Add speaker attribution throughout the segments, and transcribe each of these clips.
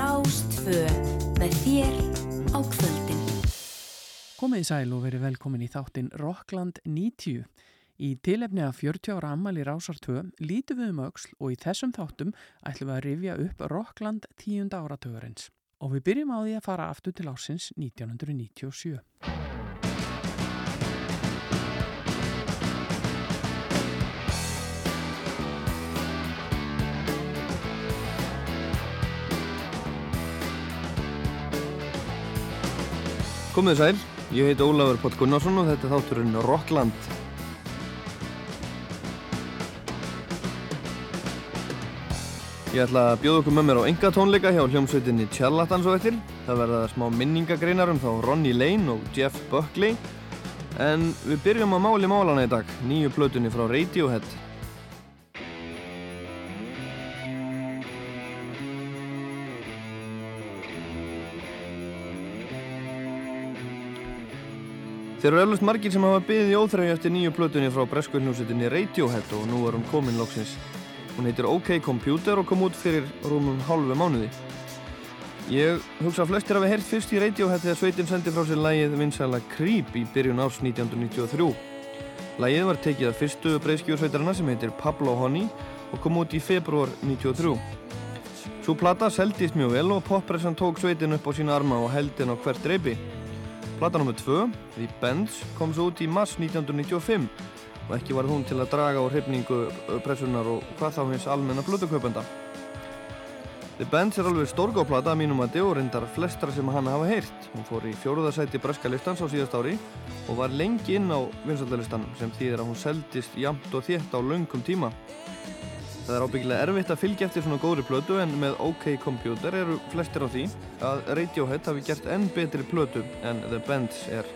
Speaker 1: Rástfö með þér á kvöldin.
Speaker 2: Komið í sæl og verið velkomin í þáttinn Rockland 90. Í tilefni að 40 ára ammali Rásar 2 lítum við um auksl og í þessum þáttum ætlum við að rifja upp Rockland 10. áratögarins. Og við byrjum á því að fara aftur til ásins 1997.
Speaker 3: Komið sæl, ég heiti Ólafur Pott Gunnarsson og þetta er þátturinn Rockland. Ég ætla að bjóða okkur með mér á enga tónleika hjá hljómsveitinni Charlatans og eftir. Það verða smá minningagreinar um þá Ronny Lane og Jeff Buckley. En við byrjum að máli málana í dag, nýju plötunni frá Radiohead. Þeir eru eflust margir sem hafa byggðið í óþrægi eftir nýju plötunni frá breskuðnúsitinni Radiohead og nú er hún komin loksins. Hún heitir OK Computer og kom út fyrir rúmum halvu mánuði. Ég hugsa að flestir hafi heyrt fyrst í Radiohead þegar sveitin sendi frá sér lægið vinsæla Creep í byrjun árs 1993. Lægið var tekið af fyrstu breyskjórsveitarina sem heitir Pablo Honey og kom út í februar 1993. Svo plata seldist mjög vel og poppressan tók sveitin upp á sína arma og heldin á hvert reypi. Plata nr. 2, The Bends, kom svo út í mars 1995 og ekki var hún til að draga á hrifningu pressunar og hvað þá hins almenna flutukaupenda. The Bends er alveg stórgáplata að mínum að og reyndar flestra sem hann hafa heyrt. Hún fór í fjóruðarsæti breska listans á síðast ári og var lengi inn á vinsaldalistan sem þýðir að hún seldist jamt og þétt á laungum tíma. Það er ábyggilega erfitt að fylgja eftir svona góðri plötu en með OK Computer eru flestir á því að Radiohead hafi gert enn betri plötu en The Bends er.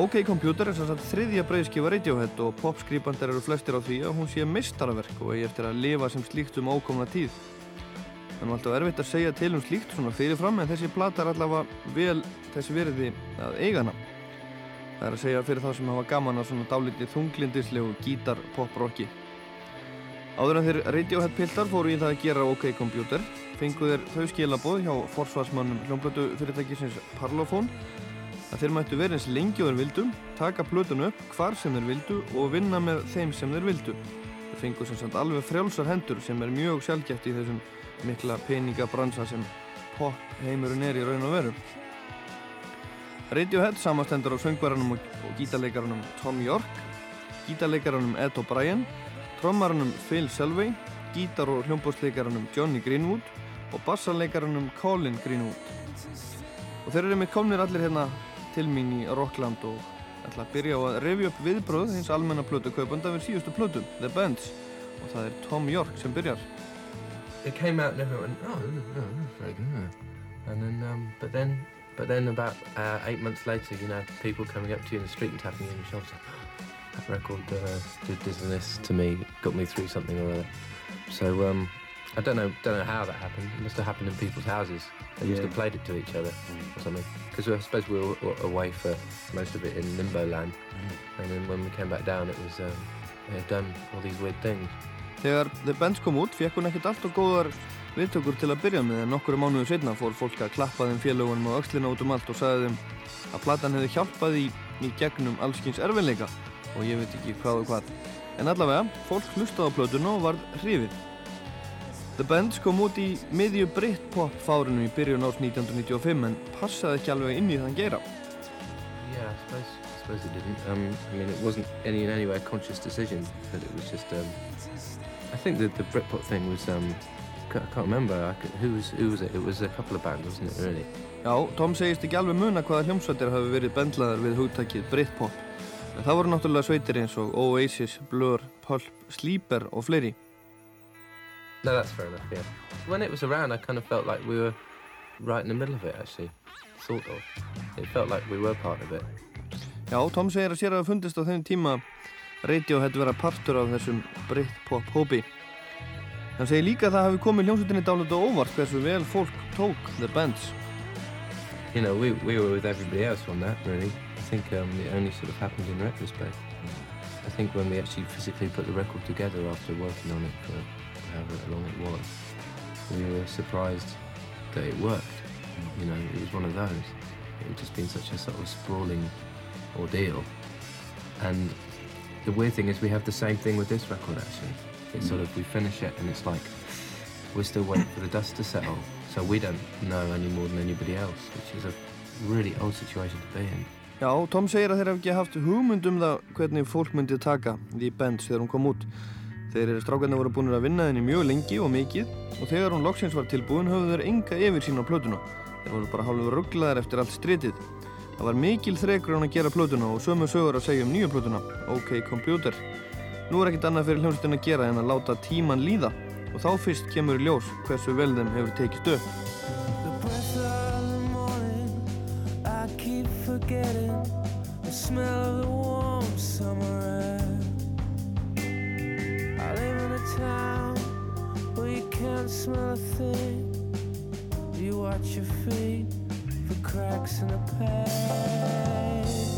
Speaker 3: OK Computer er sannsagt þriðja breyðskifa Radiohead og popskrýpandar eru flestir á því að hún sé mistarverk og eigi eftir að lifa sem slíkt um ákomna tíð. Það er alltaf erfitt að segja til um slíkt svona fyrirfram en þessi plata er allavega vel þessi veriði að eiga hana. Það er að segja fyrir þá sem hafa gaman á svona dálítið þunglindislegu gítar-pop-rocki. Áður en þeir Radiohead piltar fóru í það að gera OK Computer fenguð þeir þau skilaboð hjá forsvarsmannum hljómblötu fyrirtækisins Parlophone að þeir mættu verið eins lengi og þeir vildu, taka plötun upp hvar sem þeir vildu og vinna með þeim sem þeir vildu. Þeir fenguð sem sagt alveg frjálsar hendur sem er mjög sjálfgætt í þessum mikla peningabransa sem pop heimurinn er í raun og veru. Radiohead samastendur á söngverðanum og gítarleikarunum Tom York, gítarleikarunum Ed O'Brien trommarunum Phil Selvey, gítar- og hljómbósleikarunum Johnny Greenwood og bassarleikarunum Colin Greenwood. Og þeir eru með komnir allir hérna til mín í Rockland og ætla að byrja á að revja upp viðbröð hins almenna plötu kaupanda við síðustu plötu, The Bands. Og það er Tom York sem byrjar.
Speaker 4: It came out and everyone went, oh, no, no, very good. And then, um, but then, but then about uh, eight months later, you know, people coming up to you in the street and tapping you on the shoulder that record uh, did, did this to me, got me through something or other. So um, I don't know, don't know how that happened. It must have happened in people's houses. They yeah. must have played it to each other mm. or something. Because I suppose we were away for most of it in limbo land, mm. and then when we came back down, it was um, we had done all these weird things.
Speaker 3: Þegar The Bands kom út fekk hún ekkert allt og góðar viðtökur til að byrja með en nokkru mánuðu setna fór fólk að klappa þeim félagunum á aukslina út um allt og sagði þeim að platan hefði hjálpað í, í gegnum allskins erfinleika og ég veit ekki hvað og hvað. En allavega, fólk hlustaði á plötuna og varð hrifið. The Bends kom út í miðju Britpop fárinu í byrjun árs 1995 en passaði ekki alveg inn í þann gera.
Speaker 4: Yeah, I suppose, I suppose it didn't. Um, I mean, it wasn't any, in any way a conscious decision, but it was just, um, I think that the Britpop thing was, um, I can't remember, I could, who, was, who was it? It was a couple of bands, wasn't it, really?
Speaker 3: Já, Tom segist ekki alveg muna hvaða hljómsveitir hafi verið bendlaðar við hugtækið Britpop. En það voru náttúrulega sveitir eins og Oasis, Blur, Pulp, Sleeper og fleiri.
Speaker 4: No, that's fair enough, yeah. When it was around I kind of felt like we were right in the middle of it actually, sort of. It felt like we were part of it.
Speaker 3: Já, Tom segir að sér að það fundist á þenni tíma Radiohead vera partur af þessum Britpop hópi. Hann segir líka að það hefði komið hljómsutinni dálit og óvart hversu vel fólk tók The Bands.
Speaker 4: You know, we, we were with everybody else on that, really. Think um, it only sort of happened in retrospect. I think when we actually physically put the record together after working on it for however long it was, we were surprised that it worked. You know, it was one of those. It had just been such a sort of sprawling ordeal. And the weird thing is we have the same thing with this record actually. It's sort of we finish it and it's like we're still waiting for the dust to settle. So we don't know any more than anybody else, which is a really old situation to be in.
Speaker 3: Já, Tom segir að þeir hef ekki haft hugmynd um það hvernig fólk myndið taka The Bends þegar hún kom út. Þeir eru strákarnir voru búin að vinna henni mjög lengi og mikið og þegar hún loksins var tilbúin höfðu þeir enga yfir sín á plötuna. Þeir voru bara hálfur rugglaðar eftir allt stritið. Það var mikil þrekur hann að gera plötuna og sömu sögur að segja um nýju plötuna, OK Computer. Nú er ekkert annað fyrir hljómsveitin að gera en að láta tíman líða og þá fyrst kemur í ljós hversu vel þeim hefur tekist upp.
Speaker 5: Forgetting the smell of the warm summer air. I live in a town where you can't smell a thing. You watch your feet for cracks in the pavement.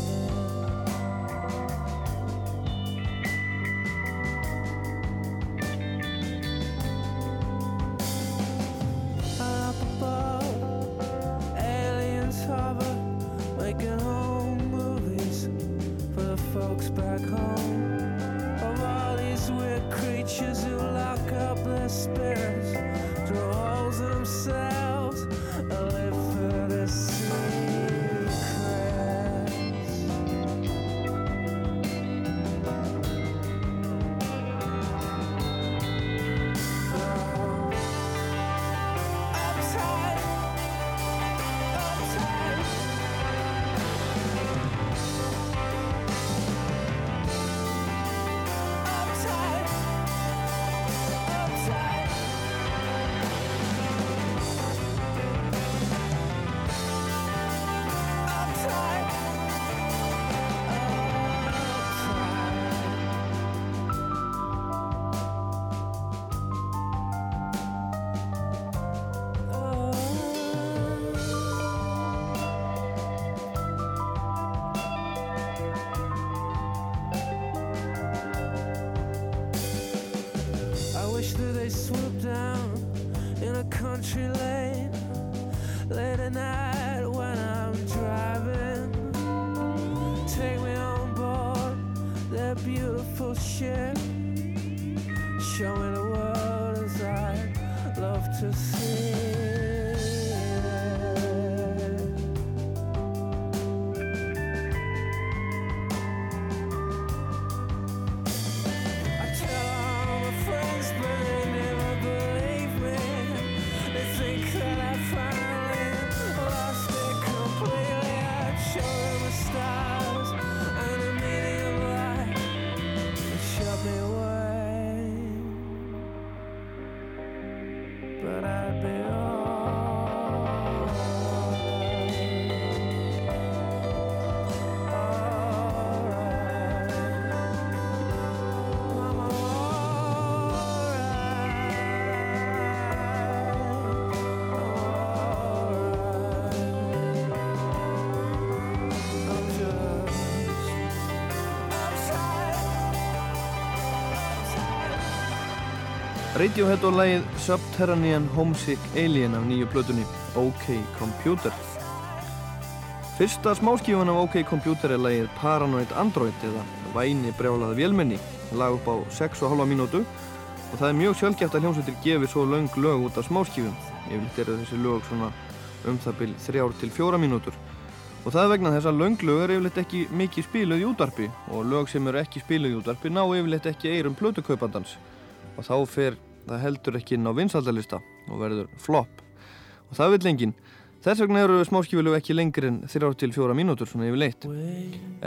Speaker 3: Radiohead og lagið Subterranean Homesick Alien af nýju plötunni OK Computer. Fyrsta smáskífan af OK Computer er lagið Paranoid Android eða Væni brjálaða vélmenni, lag upp á 6,5 mínútu og það er mjög sjálfgeft að hljómsveitir gefi svo löng lög út af smáskífum. Yfirleitt eru þessi lög svona um það byrj 3-4 mínútur. Og það er vegna þess að lönglög eru yfirleitt ekki mikið spiluð í útvarpi og lög sem eru ekki spiluð í útvarpi ná yfirleitt ekki eirum plötukaupandans og þá fer það heldur ekki inn á vinsaldalista og verður flop og það vil lengin þess vegna eru smáskífilög ekki lengri en 3-4 mínútur svona yfirleitt.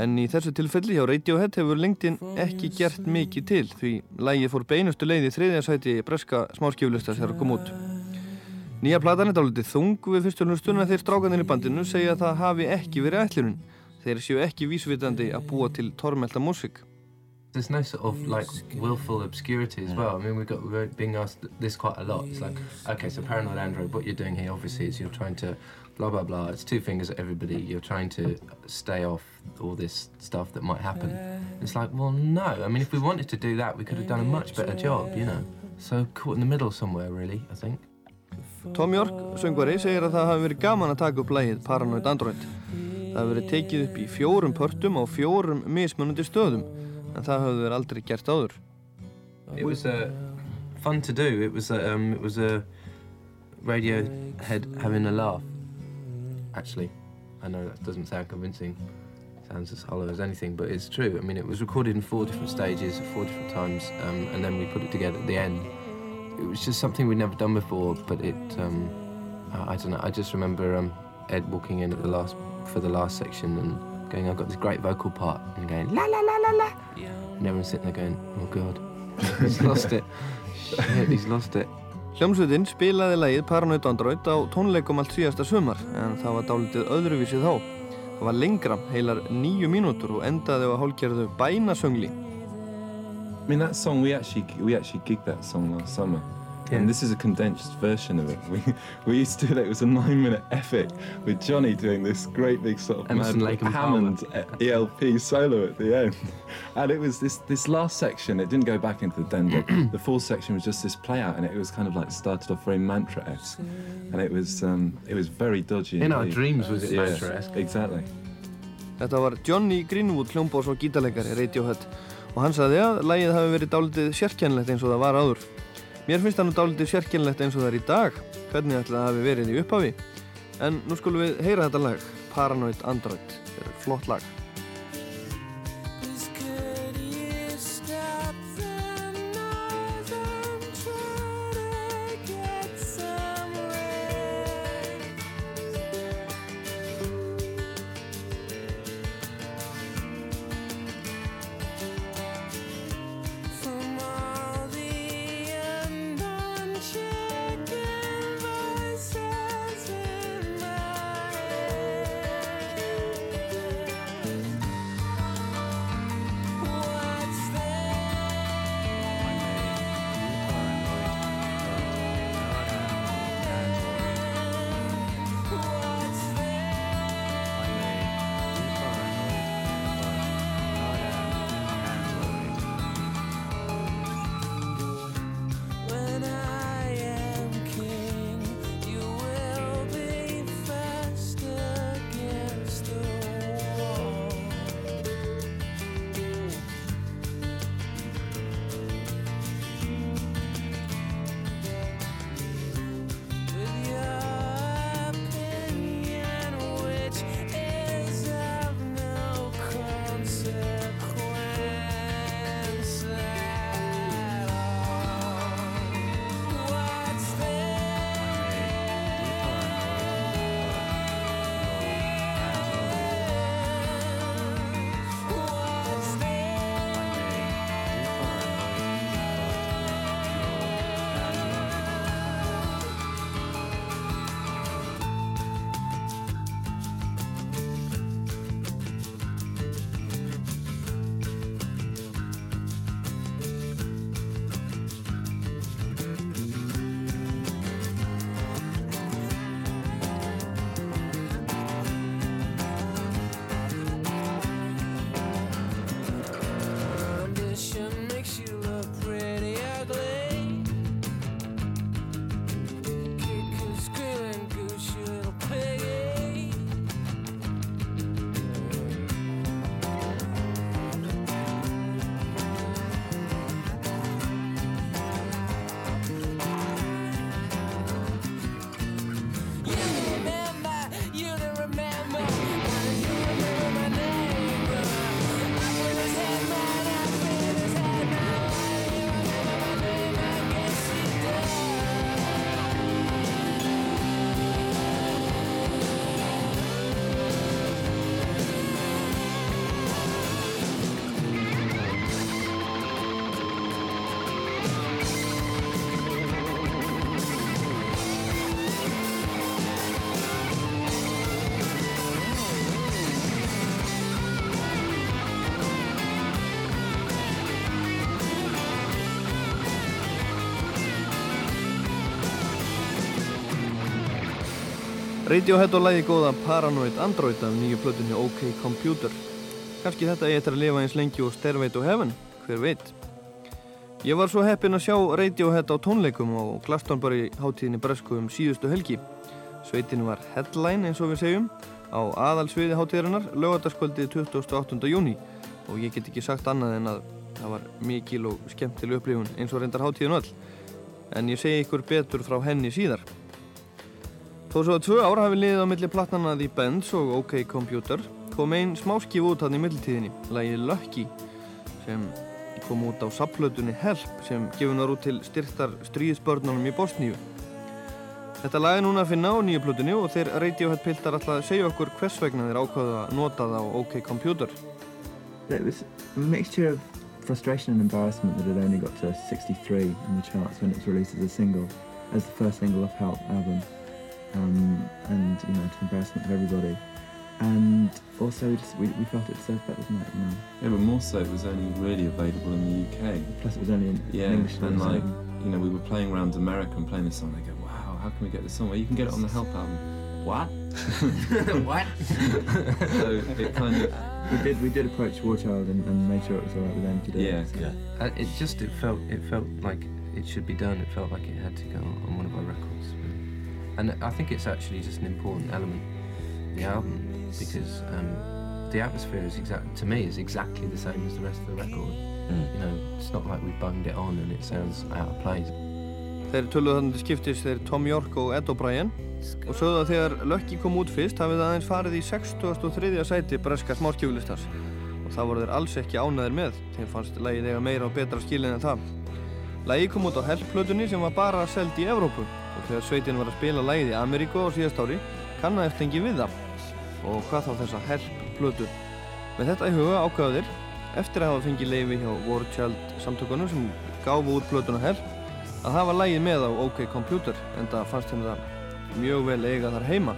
Speaker 3: En í þessu tilfelli hjá Radiohead hefur lengdin ekki gert mikið til því lægið fór beinustu leið í þriðja sæti breska smáskífilista þegar það kom út. Nýja platan er dálítið þung við að þeir strákanir í bandinu segja að það hafi ekki verið ætlunum þeir séu ekki vísvitandi að búa til tormelta músík
Speaker 4: There's no sort of like willful obscurity as well. I mean, we've got we're being asked this quite a lot. It's like, okay, so paranoid android. What you're doing here, obviously, is you're trying to blah blah blah. It's two fingers at everybody. You're trying to stay off all this stuff that might happen. It's like, well, no. I mean, if we wanted to do that, we could have done a much better job, you know. So caught in the middle somewhere, really. I think.
Speaker 5: Tom York, söngvari, segir að það hafi verið gaman að taka upp lægið Paranoid Android. Það hafi verið tekið upp í fjórum pörtum á fjórum mismunandi stöðum, en það verið aldrei gert áður.
Speaker 4: It was fun to do. It was uh, um, it was a Radiohead having a laugh. Actually, I know that doesn't sound convincing. Sounds as hollow as anything, but it's true. I mean, it was recorded in four different stages, four different times, um, and then we put it together at the end. It was just something we'd never done before, but it. Um, I, I don't know. I just remember um, Ed walking in at the last for the last section and going, "I've got this great vocal part," and going la la la la la, and everyone's sitting there going, "Oh God." he's lost it. Shit, he's lost it.
Speaker 5: Hljómsveitin spilaði lægið Paranoid Android á tónleikum allt síðasta sumar en það var dálitið öðruvísið þá. Það var lengra, heilar nýju mínútur og endaði á að hálgerðu bænasöngli.
Speaker 6: I mean, that song, we actually, we actually gigged that song last summer.
Speaker 4: Yeah.
Speaker 6: And this is a condensed version of it. We, we used to do that, it was a nine minute epic with Johnny doing this great big sort of
Speaker 4: Emerson,
Speaker 6: mad
Speaker 4: Lake and
Speaker 6: Hammond ELP solo at the end. And it was this, this last section, it didn't go back into the dendo. the fourth section was just this play out and it was kind of like started off very mantra-esque. And it was, um, it was very dodgy.
Speaker 4: In our dreams was it
Speaker 6: Yeah,
Speaker 4: mantra-esque?
Speaker 6: Exactly.
Speaker 5: Þetta var Johnny Greenwood, hljómbós og gítarleikari Radiohead og hann sagði að lægið hafi verið dálitið sérkjænlegt eins og það var áður. Mér finnst það nú dálitið sérkjænlegt eins og það er í dag, hvernig ætla það hafi verið í upphafi. En nú skulum við heyra þetta lag, Paranoid Android, þetta er flott lag. Radiohead og lægi góða Paranoid Android af nýju plötunni OK Computer. Kannski þetta eigi eftir að lifa eins lengi og Stairway to Heaven, hver veit.
Speaker 3: Ég var svo heppin að sjá Radiohead á tónleikum á Glastonbury hátíðinni Bresku um síðustu helgi. Sveitin var headline eins og við segjum á aðalsviði hátíðarinnar lögataskvöldið 28. júni og ég get ekki sagt annað en að það var mikil og skemmtileg upplifun eins og reyndar hátíðin öll. En ég segi ykkur betur frá henni síðar. Þó svo að tvö ár hafi liðið á milli platnana The Bends og OK Computer kom einn smáskif út hann í mittiltíðinni, lagið Lucky sem kom út á sapplötunni Help sem gefin var út til styrtar stríðsbörnunum í Bosníu. Þetta lag er núna að finna á nýju plötunni og þeir Radiohead piltar alltaf að segja okkur hvers vegna þeir ákvaða að nota það á OK Computer.
Speaker 7: It was a mixture of frustration and embarrassment that it only got to 63 in the charts when it was released as a single, as the first single off Help album, um, and you know, to the embarrassment of everybody. And also, we, just, we, we felt it deserved better than that, you know.
Speaker 6: Yeah, but more so, it was only really available in the UK.
Speaker 7: Plus, it was only in
Speaker 6: Yeah,
Speaker 7: English.
Speaker 6: and like, you know, we were playing around America and playing this song. They go, wow, how can we get this song? Well, you can get it on the Help album. What?
Speaker 4: what?
Speaker 6: so it kind of,
Speaker 7: we did we did approach Warchild and, and made sure it was alright with them to do
Speaker 6: yeah,
Speaker 7: it. so-
Speaker 6: yeah.
Speaker 4: Uh, it just it felt it felt like it should be done. It felt like it had to go on one of our records, and I think it's actually just an important element of the album because um, the atmosphere is exact to me is exactly the same as the rest of the record. You know, it's not like we bunged it on and it sounds out of place.
Speaker 3: Þeir töluðu þannig til skiptis þeir Tom York og Ed O'Brien og sögðu að þegar Lucky kom út fyrst hafið það aðeins farið í 63. sæti breska smáskjöfulistans og það voru þeir alls ekki ánæðir með þeim fannst lægið eiga meira og betra skilin en það. Lægið kom út á Help-plötunni sem var bara seld í Evrópu og þegar sveitin var að spila lægið í Ameríku á síðast ári kannaðist engi við það. Og hvað þá þessa Help-plötu. Með þetta í huga ákvaðu þeir eftir að hafa fengið leifi hjá Warchild samtökunum sem gáfu út plötuna Help að hafa lægið með á OK Computer en það fannst henni það mjög vel eiga þar heima.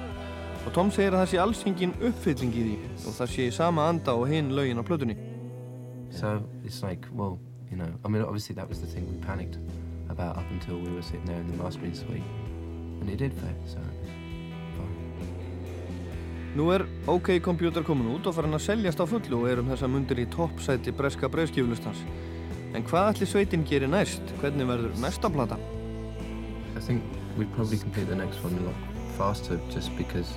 Speaker 3: Og Tom segir að það sé alls engin uppfylling í því og það sé í sama anda og hinn lögin á plötunni.
Speaker 4: So it's like, well, you know, I mean, obviously that was the thing we panicked about up until we were sitting there in the mastering suite, and it did fit. So fine.
Speaker 3: Nú er OK Computer komin út og farin að seljast á fullu og er um þessa mundir í toppsæti breska breyðskjöflustans en hvað ætli sveitin gerir næst? Hvernig verður næsta plata?
Speaker 4: I think we'd probably complete the next one a lot faster, just because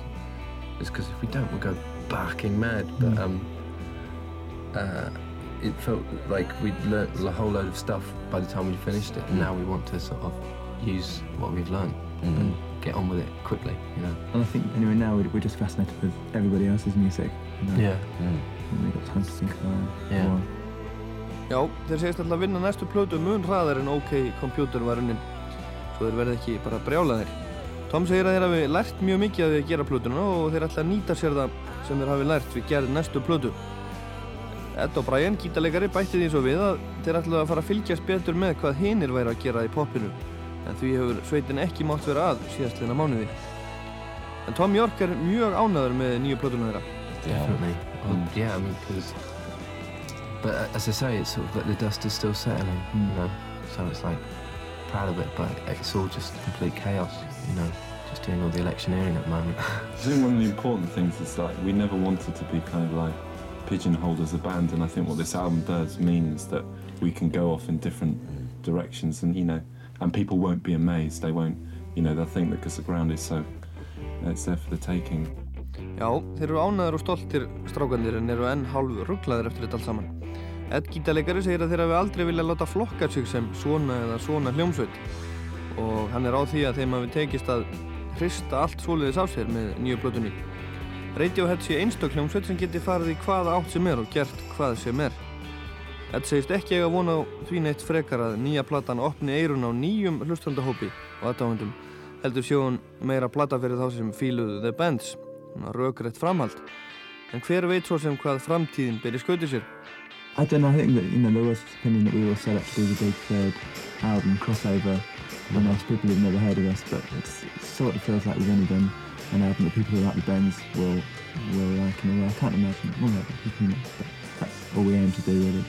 Speaker 4: it's because if we don't, we'll go barking mad. But um, uh, it felt like we'd learnt a whole load of stuff by the time we finished it, and now we want to sort of use what we've learnt and get on with it quickly. You know.
Speaker 7: And I think anyway now we're, just fascinated with everybody else's music. You know?
Speaker 4: Yeah.
Speaker 7: And we've got time to think about it.
Speaker 4: Yeah.
Speaker 7: more.
Speaker 3: Já, þeir segist alltaf að vinna næstu plötu mun hraðar en OK Computer var unnin svo þeir verði ekki bara brjálaðir Tom segir að þeir hafi lært mjög mikið að að gera plötuna og þeir ætla að nýta sér það sem þeir hafi lært við gerð næstu plötu Ed og Brian, gítarleikari, bætti því svo við að þeir ætla að fara að fylgjast betur með hvað hinir væri að gera í poppinu en því hefur sveitin ekki mátt vera að síðastleina mánuði En Tom York er mjög ánæður með nýju plötuna þeirra
Speaker 4: Definitely. Well, yeah, I mean, because. But uh, as I say, it's sort of like the dust is still settling, you know. So it's like proud of it, but it's all just complete chaos, you know. Just doing all the electioneering at the moment.
Speaker 6: I think one of the important things is like we never wanted to be kind of like pigeonholed as a band, and I think what this album does means that we can go off in different directions, and you know, and people won't be amazed. They won't, you know, they'll think that because the ground is so, it's there for the taking.
Speaker 3: Já, þeir eru ánæður og stoltir strákandir en eru enn hálf rugglaðir eftir þetta allt saman. Ed gítarleikari segir að þeir hafi aldrei viljað láta flokka sig sem svona eða svona hljómsveit og hann er á því að þeim hafi tekist að hrista allt svoleiðis á sér með nýju plötunni. Radiohead sé einstök hljómsveit sem geti farið í hvaða átt sem er og gert hvað sem er. Ed segist ekki eiga vona á því neitt frekar að nýja platan opni eirun á nýjum hlustandahópi og aðdáðundum heldur sjóun meira plata fyrir þá sem fíluðu The Bands rökrætt framhald. En hver veit svo sem hvað framtíðin ber í skauti sér?
Speaker 7: I don't know, I think that, you know, there was this opinion that we were set up to do the big third album crossover when most people have never heard of us, but it sort of feels like we've only done an album that people who like the Bends will, will like in a. I can't imagine, well, that's all we aim to do really.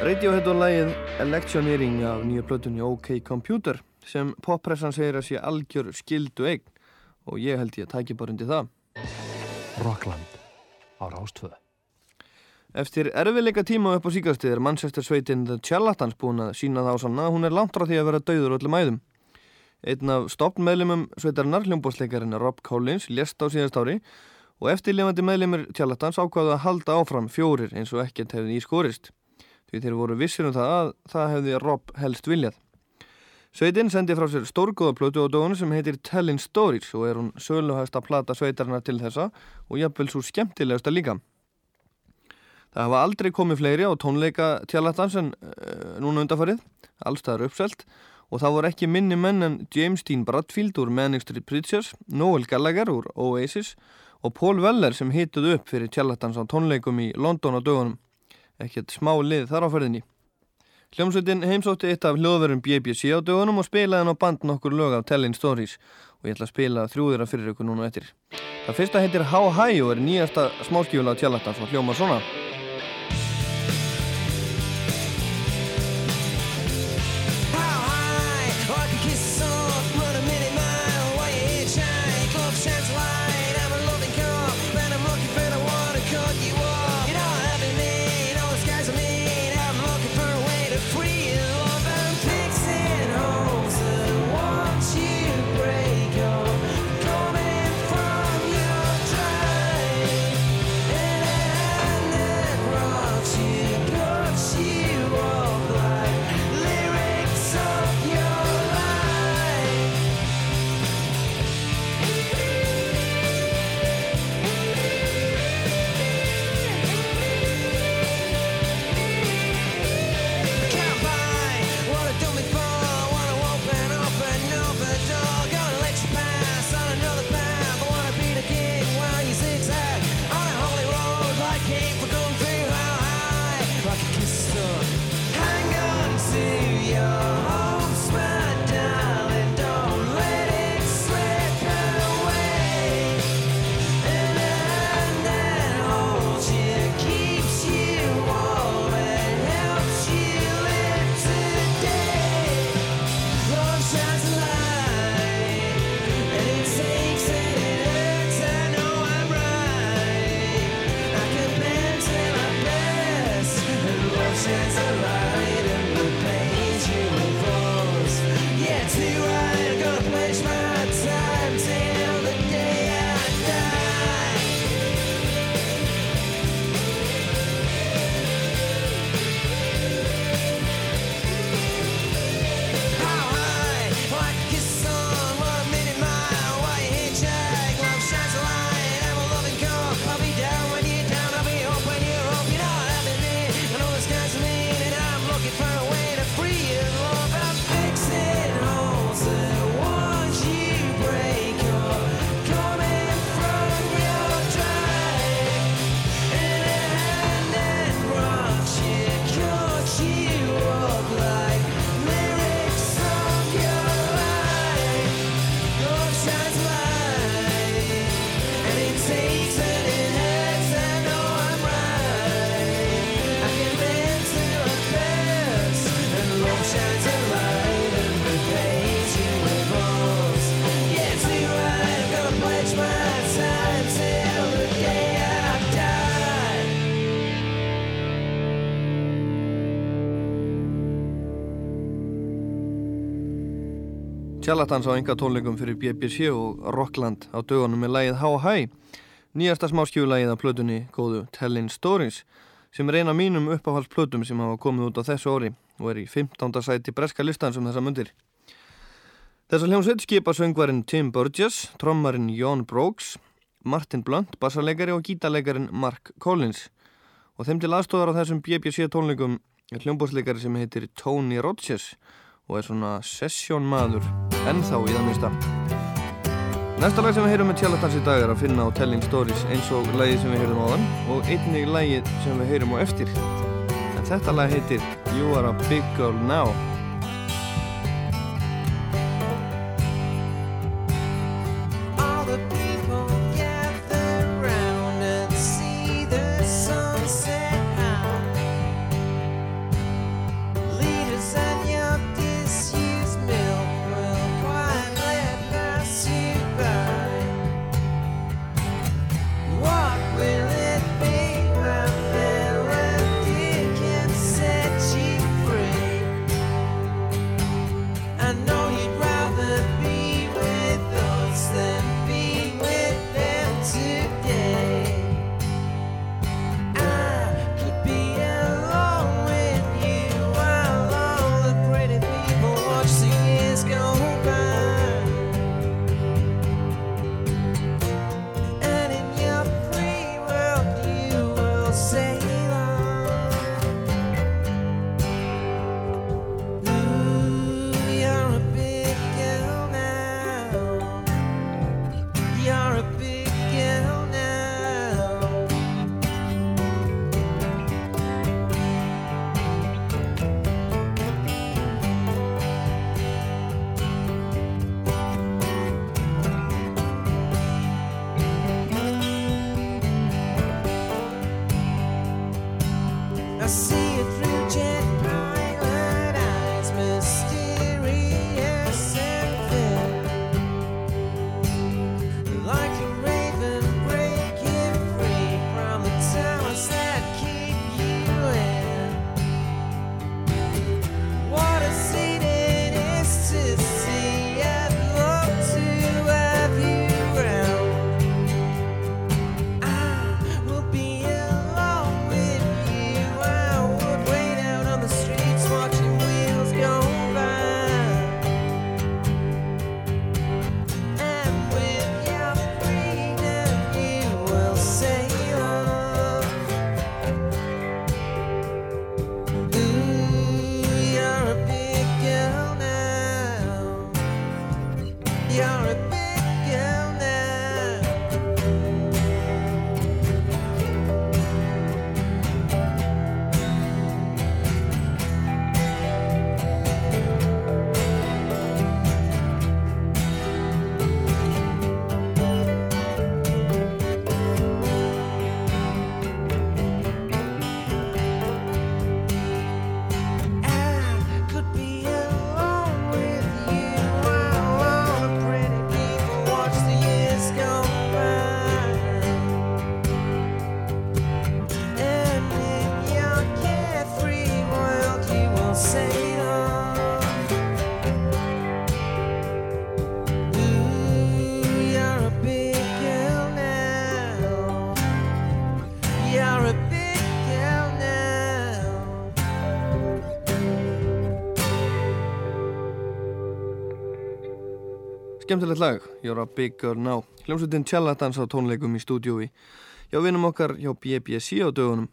Speaker 8: Radiohead og lægið Electioneering af nýja plötunni OK Computer sem poppressan segir að sé algjör skildu eign og ég held ég að tækja bara undir það.
Speaker 9: Rockland á Rástvöðu.
Speaker 8: Eftir erfiðleika tíma upp á síkastið er Manchester sveitin The Charlatans búin að sína það á sanna að hún er langt frá því að vera dauður öllum æðum. Einn af stoppmeðlumum sveitarinnar, hljómbósleikarinn Rob Collins, lést á síðast ári og eftirlefandi meðlumir Charlatans ákvaðu að halda áfram fjórir eins og ekkert hefði í skorist því þeir voru vissir um það að það hefði Rob helst viljað. Sveitin sendi frá sér stórgóða plötu á dónu sem heitir Tellin Stories og er hún söluhægsta plata sveitarna til þessa og jafnvel svo skemmtilegasta líka. Það hafa aldrei komið fleiri á tónleika tjallatans en uh, núna undarfarið, allstaðar uppselt og það voru ekki minni menn en James Dean Bradfield úr Manic Street Preachers, Noel Gallagher úr Oasis og Paul Weller sem hituð upp fyrir tjallatans á tónleikum í London á dögunum ekkert smá lið þar á ferðinni. Hljómsveitin heimsótti eitt af hljóðverðum BBC á dögunum og spilaði hann á band nokkur lög af Telling Stories og ég ætla að spila þrjúðira fyrir ykkur núna eftir. Það fyrsta heitir How High og er nýjasta smáskífula á tjallatans og hljóma svona. Charlatans á enga tónleikum fyrir BBC og Rockland á dögunum með lægið How High. Nýjasta smáskjúlægið af plötunni góðu Tellin Stories sem er eina mínum uppáhaldsplötum sem hafa komið út á þessu óri og er í 15. sæti breska listan sem þessa mundir. Þessar hljómsveit skipa söngvarinn Tim Burgess trommarinn John Brooks Martin Blunt, bassarleikari og gítarleikarin Mark Collins. Og þeim til aðstofar á þessum BBC tónleikum er hljómbósleikari sem heitir Tony Rodgers og er svona sessjónmaður ennþá í það mista. Næsta lag sem við heyrum með Tjallatans í dag er að finna á Telling Stories eins og lagið sem við heyrum á þann og einnig lagið sem við heyrum á eftir. En þetta lag heitir You Are A Big Girl Now.
Speaker 3: Skemmtilegt lag, You're a Big Girl Now. Hljómsveitin Tjalla dansa tónleikum í stúdjói. Já, vinum okkar hjá BBC á dögunum.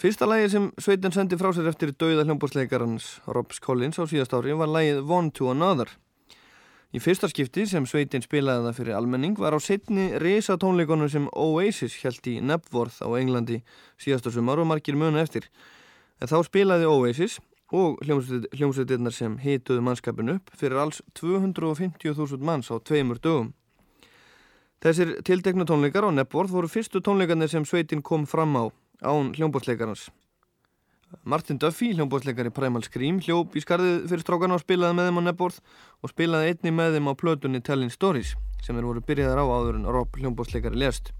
Speaker 3: Fyrsta lagi sem sveitin sendi frá sér eftir dauða hljómbúrsleikarans Robs Collins á síðast ári var lagið One to Another. Í fyrsta skipti sem sveitin spilaði það fyrir almenning var á setni reysa tónleikonum sem Oasis held í Nebworth á Englandi síðasta sumar og margir munu eftir. En þá spilaði Oasis og hljómsveitirnar sem hituðu mannskapin upp fyrir alls 250.000 manns á tveimur dögum. Þessir tildeknu tónleikar á Nebworth voru fyrstu tónleikarnir sem sveitin kom fram á án hljómbótsleikarans. Martin Duffy, hljómbótsleikari Primal Scream, hljóp í skarðið fyrir strákarna og spilaði með þeim á Nebworth og spilaði einni með þeim á plötunni Telling Stories sem þeir voru byrjaðar á áður en Rob hljómbótsleikari lest.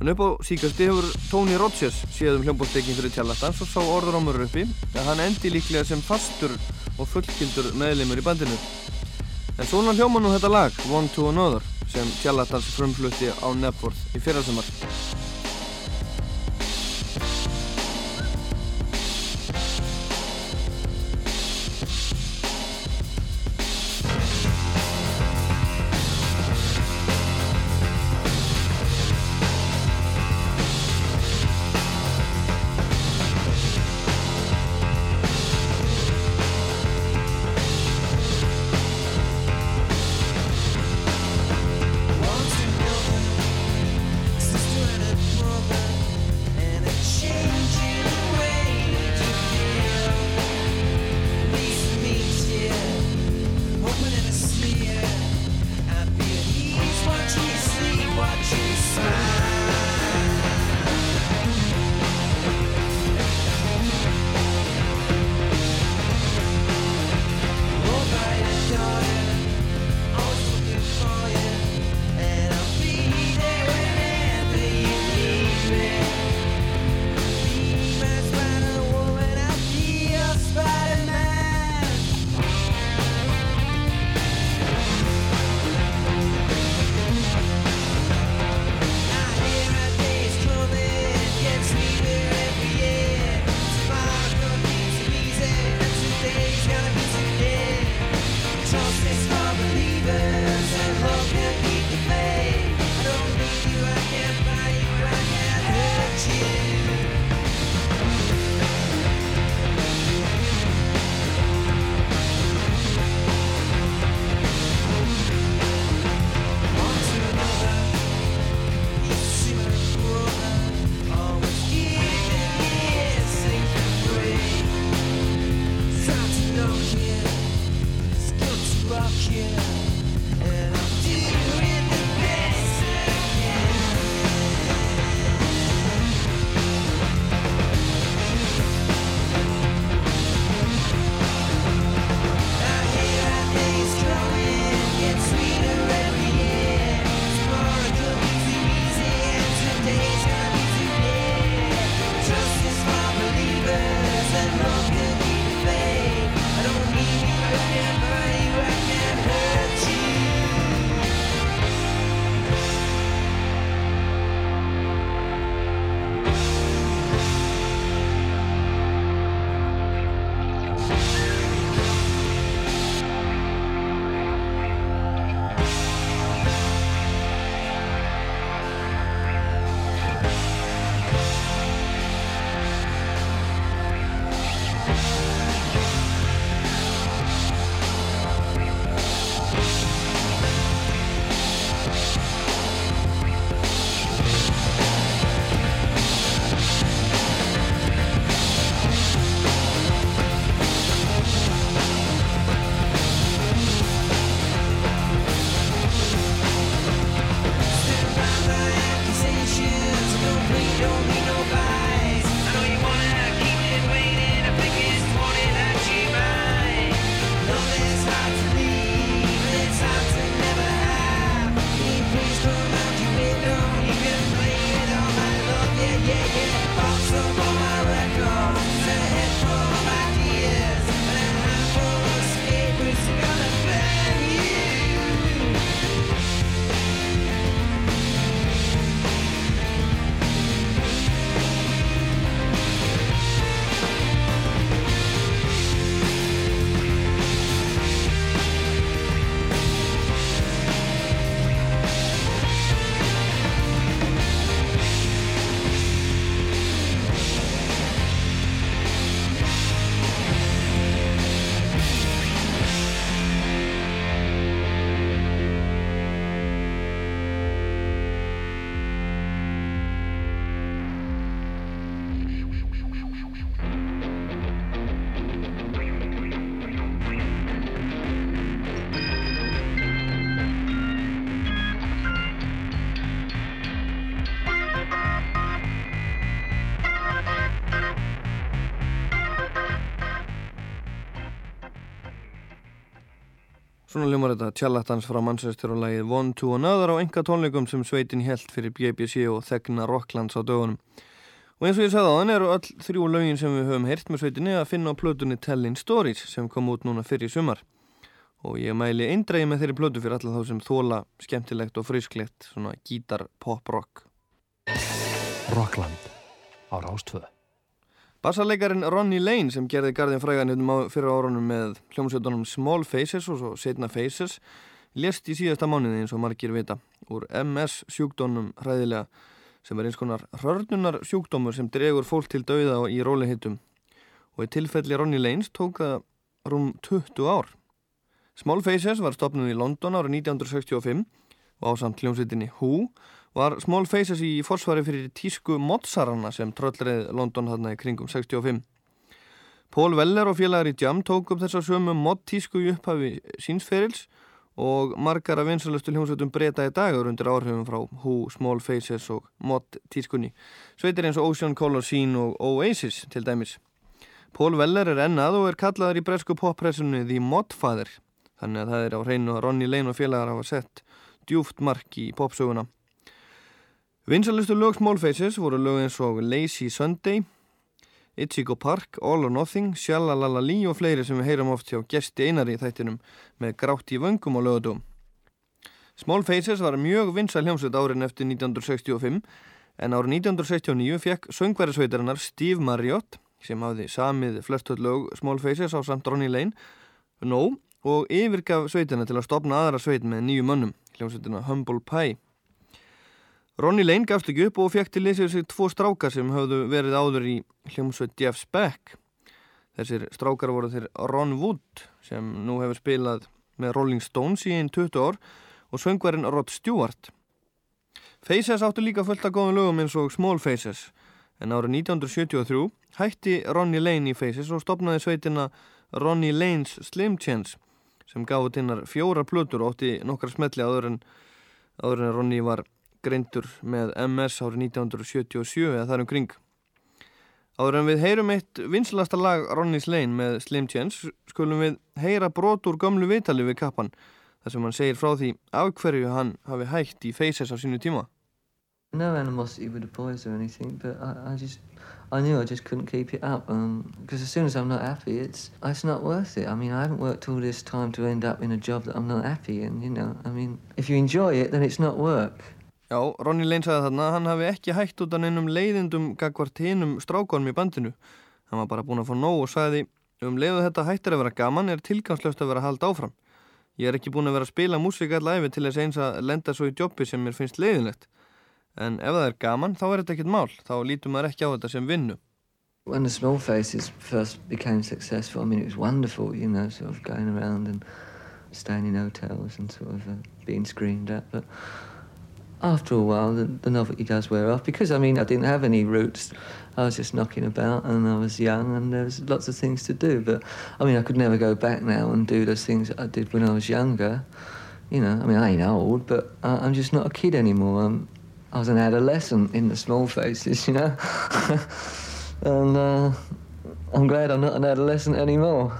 Speaker 3: En upp á síkasti hefur Tony Rodgers séð um hljómbótsleikin fyrir tjallatans og sá orðurómur uppi að hann endi líklega sem fastur og fullkildur meðleimur í bandinu. En svona hljóma nú þetta lag, One to Another, sem tjallatans frumflutti á Nebworth í fyrrasumar. Svona ljumar þetta tjallattans frá Manchester og lagið One to Another á enga tónleikum sem sveitin held fyrir BBC og þegna Rocklands á dögunum. Og eins og ég sagði á þann eru öll þrjú lögin sem við höfum heyrt með sveitinni að finna á plötunni Tellin Stories sem kom út núna fyrir sumar. Og ég mæli eindrægi með þeirri plötu fyrir alla þá sem þóla skemmtilegt og frisklegt svona gítar pop rock.
Speaker 9: Rockland á Rástvöð.
Speaker 3: Bassarleikarin Ronny Lane sem gerði Garðin frægan hérna fyrir árunum með hljómsveitunum Small Faces og svo setna Faces lést í síðasta mánuði eins og margir vita úr MS sjúkdónum hræðilega sem er eins konar hörnunar sjúkdómur sem dregur fólk til dauða í rólihittum og í tilfelli Ronny Lanes tók það rúm 20 ár. Small Faces var stopnud í London árið 1965 og ásamt hljómsveitinni Who var Small Faces í forsvari fyrir tísku Motsarana sem tröllreið London þarna í kringum 65. Pól Veller og félagar í Jam tók upp þessar sömu mod-tísku í upphafi sínsferils og margar af vinsalustu hljómsveitum breyta í dagur undir áhrifum frá Who, Small Faces og mod-tískunni. Sveitir eins og Ocean Color Scene og Oasis til dæmis. Pól Veller er ennað og er kallaður í bresku poppressunni The Modfather þannig að það er á hreinu að Ronny Lane og félagar hafa sett djúft mark í popsöguna. Vinsalustu lög Small Faces voru lög eins og Lazy Sunday, Ichigo Park, All or Nothing, Shalalali og fleiri sem við heyram oft hjá gesti einari í þættinum með grátt í vöngum og lögadum. Small Faces var mjög vinsal hljómsveit árin eftir 1965 en árið 1969 fekk söngverðisveitarinnar Steve Marriott sem hafði samið flestöld lög Small Faces á samt Ronny Lane nóg og yfirgaf sveitina til að stopna aðra sveit með nýju mönnum, hljómsveitina Humble Pie. Ronny Lane gafst ekki upp og fekk til leysið sig tvo strákar sem hafðu verið áður í hljómsveit Jeff Speck. Þessir strákar voru þeir Ron Wood sem nú hefur spilað með Rolling Stones í einn 20 ár og söngvarinn Rod Stewart. Faces áttu líka fullt að góða lögum eins og Small Faces en árið 1973 hætti Ronny Lane í Faces og stopnaði sveitina Ronny Lane's Slim Chance sem gáði tinnar fjóra plötur og ótti nokkar smelli áður en, áður en Ronny var greindur með MS árið 1977 eða þar um kring. Áður en við heyrum eitt vinslasta lag Ronny's Lane með Slim Chance skulum við heyra brot úr gamlu vitali við kappan þar sem hann segir frá því af hverju hann hafi hægt í Faces á sínu tíma.
Speaker 10: No animosity with the boys or anything, but I, I just I knew I just couldn't keep it up because um, as soon as I'm not happy, it's it's not worth it. I mean, I haven't worked all this time to end up in a job that I'm not happy in. You know, I mean, if you enjoy it, then it's not work.
Speaker 3: Já, Ronny Lane sagði þarna að hann hafi ekki hægt út af neinum leiðindum gagvart hinnum strákonum í bandinu. Hann var bara búin að fá nóg og sagði um leiðu þetta hættir að vera gaman er tilgangslöst að vera að halda áfram. Ég er ekki búin að vera að spila músík allæfi til þess eins að lenda svo í jobbi sem mér finnst leiðinlegt. En ef það er gaman þá er þetta ekkit mál, þá lítum maður ekki á þetta sem vinnu.
Speaker 10: When the Small Faces first became successful, I mean it was wonderful, you know, sort of going around and staying in hotels and sort of uh, being screamed at, but after a while, the, the, novelty does wear off because I mean, I didn't have any roots. I was just knocking about and I was young and there was lots of things to do. But I mean, I could never go back now and do those things I did when I was younger. You know, I mean, I ain't old, but I, I'm just not a kid anymore. I'm, I was an adolescent in the small faces, you know. and uh, I'm glad I'm not an adolescent anymore.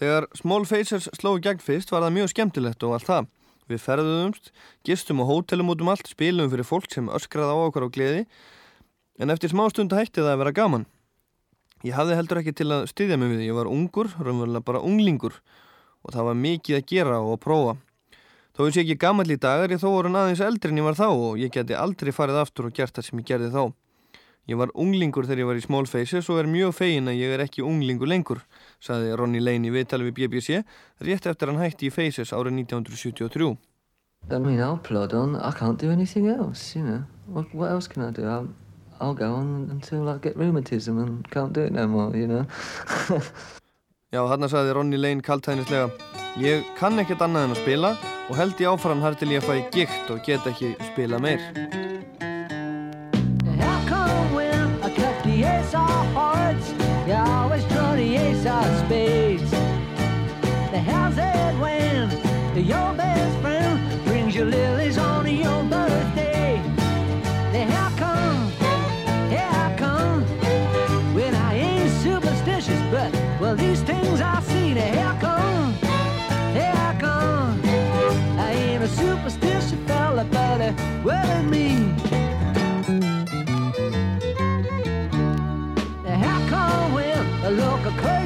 Speaker 3: Þegar Small Faces sló gegn fyrst var það mjög skemmtilegt og allt það. Við ferðuðumst, gistum á hótelum út um allt, spilum fyrir fólk sem öskraði á okkar á gleði, en eftir smá stund hætti það að vera gaman. Ég hafði heldur ekki til að styðja mig við, ég var ungur, raunverulega bara unglingur og það var mikið að gera og að prófa. Þó eins og ég ekki gammal í dagar, ég þó voru aðeins eldri en ég var þá og ég geti aldrei farið aftur og gert það sem ég gerði þá. Ég var unglingur þegar ég var í Small Faces og er mjög fegin að ég er ekki unglingur lengur, saði Ronny Lane í viðtali við BBC, rétt eftir hann hætti í Faces árið 1973.
Speaker 10: I mean, I'll plod on. I can't do anything else, you know. What, what else can I do? I'll, I'll go on until I get rheumatism and can't do it no more, you know.
Speaker 3: Já, hann saði Ronny Lane kaltæðnislega, ég kann ekkert annað en að spila og held ég áfram þar til ég fæ gikt og get ekki spila meir. Ace of hearts, you always draw the ace of spades. The how's it when your best friend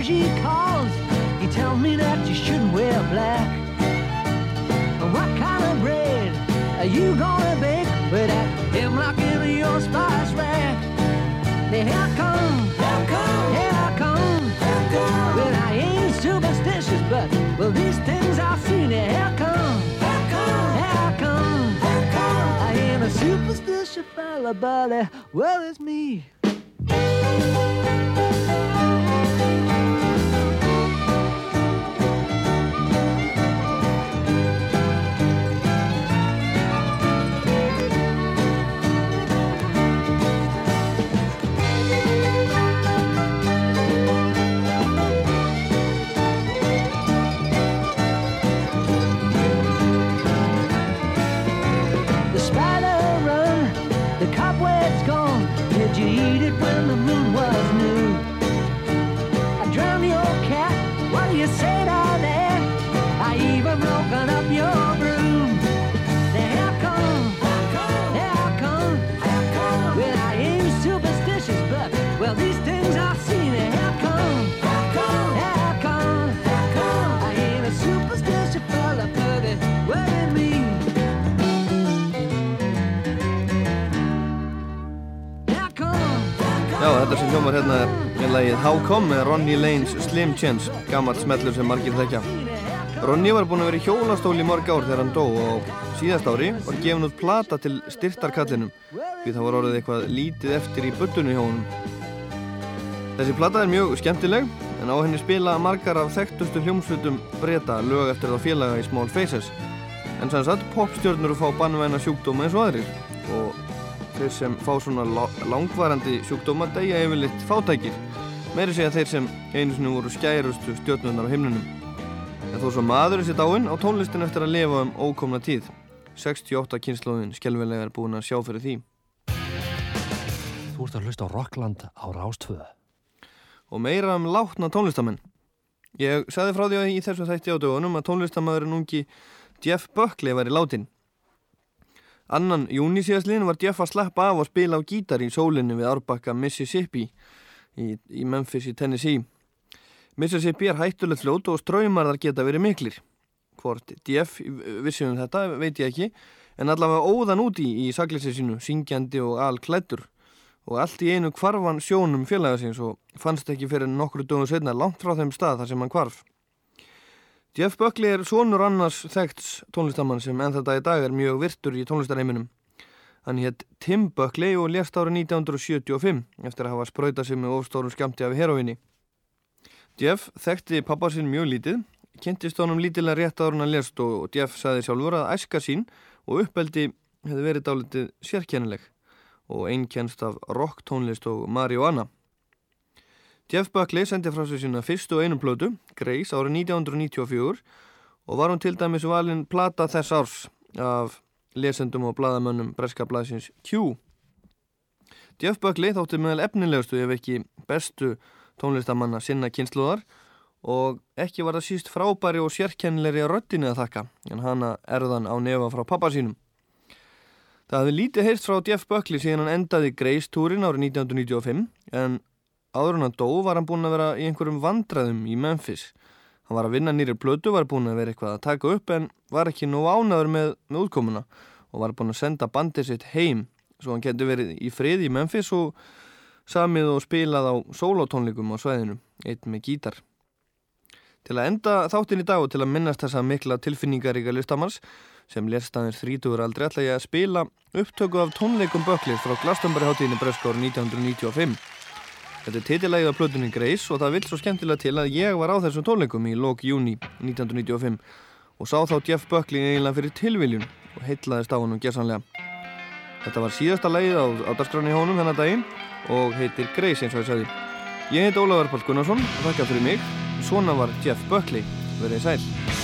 Speaker 11: she calls, he tells me that you shouldn't wear black. What kind of bread are you gonna bake with that hemlock in your spice rack? Here come, here come, here come, here come. Well, I ain't superstitious, but well, these things I've seen. Here come, here come, come, come. I ain't a superstitious fella, but uh, well, it's me.
Speaker 3: Ronnie Lane's Slim Chance, gammalt smellur sem margir þekkja. Ronnie var búinn að vera í hjólastól í mörg ár þegar hann dó og síðast ári var gefin út plata til styrtarkallinum því það var orðið eitthvað lítið eftir í buddunni hjá honum. Þessi plata er mjög skemmtileg en á henni spila margar af þekktustu hljómslutum breyta lög eftir þá félaga í Small Faces en sem sagt popstjörnur fá bannvæna sjúkdóma eins og aðrir og þeir sem fá svona la- langvarandi sjúkdóma deyja yfirleitt fátækir meiri segja þeir sem einu sinni voru skærustu stjörnunar á himnunum en þó svo maðurinn sér dáinn á tónlistin eftir að lifa um ókomna tíð 68 kynnslóðin skelvilega er búin að sjá fyrir því
Speaker 9: Þú ert að hlusta á Rockland á Rástvöðu.
Speaker 3: og meira um látna tónlistamenn. Ég sagði frá því að í þessu þætti á dögunum að tónlistamæðurinn ungi Jeff Buckley væri látin. Annan júni síðastlinn var Jeff að sleppa af og spila á gítar í sólinni við árbakka Mississippi í, í Memphis í Tennessee. Mississippi er hættulegt fljót og ströymarðar geta verið miklir. Hvort Jeff vissi um þetta veit ég ekki, en allavega óðan úti í, í sagleysi sínu, syngjandi og alklættur og allt í einu kvarfan sjónum félaga síns og fannst ekki fyrir nokkru dögum setna langt frá þeim stað þar sem hann kvarf. Jeff Buckley er sonur annars þekkts tónlistamann sem enn þetta í dag er mjög virtur í tónlistareiminum. Hann hétt Tim Buckley og lést árið 1975 eftir að hafa sprautað sig með ofstórum skamti af heroinni. Jeff þekkti pappa sinn mjög lítið, kynntist honum lítilega rétt ára hann lést og Jeff sagði sjálfur að æska sín og uppeldi hefði verið dálitið sérkennileg og einkennst af rock tónlist og marihuana. Jeff Buckley sendi frá sig sína fyrstu og einum plötu, Grace, árið 1994 og var hún til dæmis valin plata þess árs af lesendum og bladamönnum breska blaðsins Q. Jeff Buckley þótti meðal efnilegustu ef ekki bestu tónlistamanna sinna kynsluðar og ekki var það síst frábæri og sérkennilegri röddinni að þakka en hana erðan á nefa frá pappa sínum. Það hefði lítið heyrst frá Jeff Buckley síðan hann endaði Grace-túrin árið 1995 en áður hann dó var hann búinn að vera í einhverjum vandræðum í Memphis. Hann var að vinna nýri blödu, var búinn að vera eitthvað að taka upp en var ekki nú ánaður með, með útkomuna og var búinn að senda bandið sitt heim svo hann getur verið í frið í Memphis og samið og spilað á sólótónleikum á sveðinu, eitt með gítar. Til að enda þáttin í dag og til að minnast þessa mikla tilfinningaríka listamanns sem lérstæðir 30 aldrei ætla ég að spila upptöku af tónleikum Böklir frá Glastonbury hátíðinni Bröskári 1995. Þetta er titilægið af plötunni Grace og það vil svo skemmtilega til að ég var á þessum tónleikum í lók júni 1995 og sá þá Jeff Buckley eiginlega fyrir tilviljun og heitlaðist á hann um gerðsanlega. Þetta var síðasta lægið á, á dagskráni hónum þennan daginn og heitir Grace eins og ég sagði. Ég heit Ólafur Pál Gunnarsson og þakka fyrir mig. Svona var Jeff Buckley. Verðið sæl.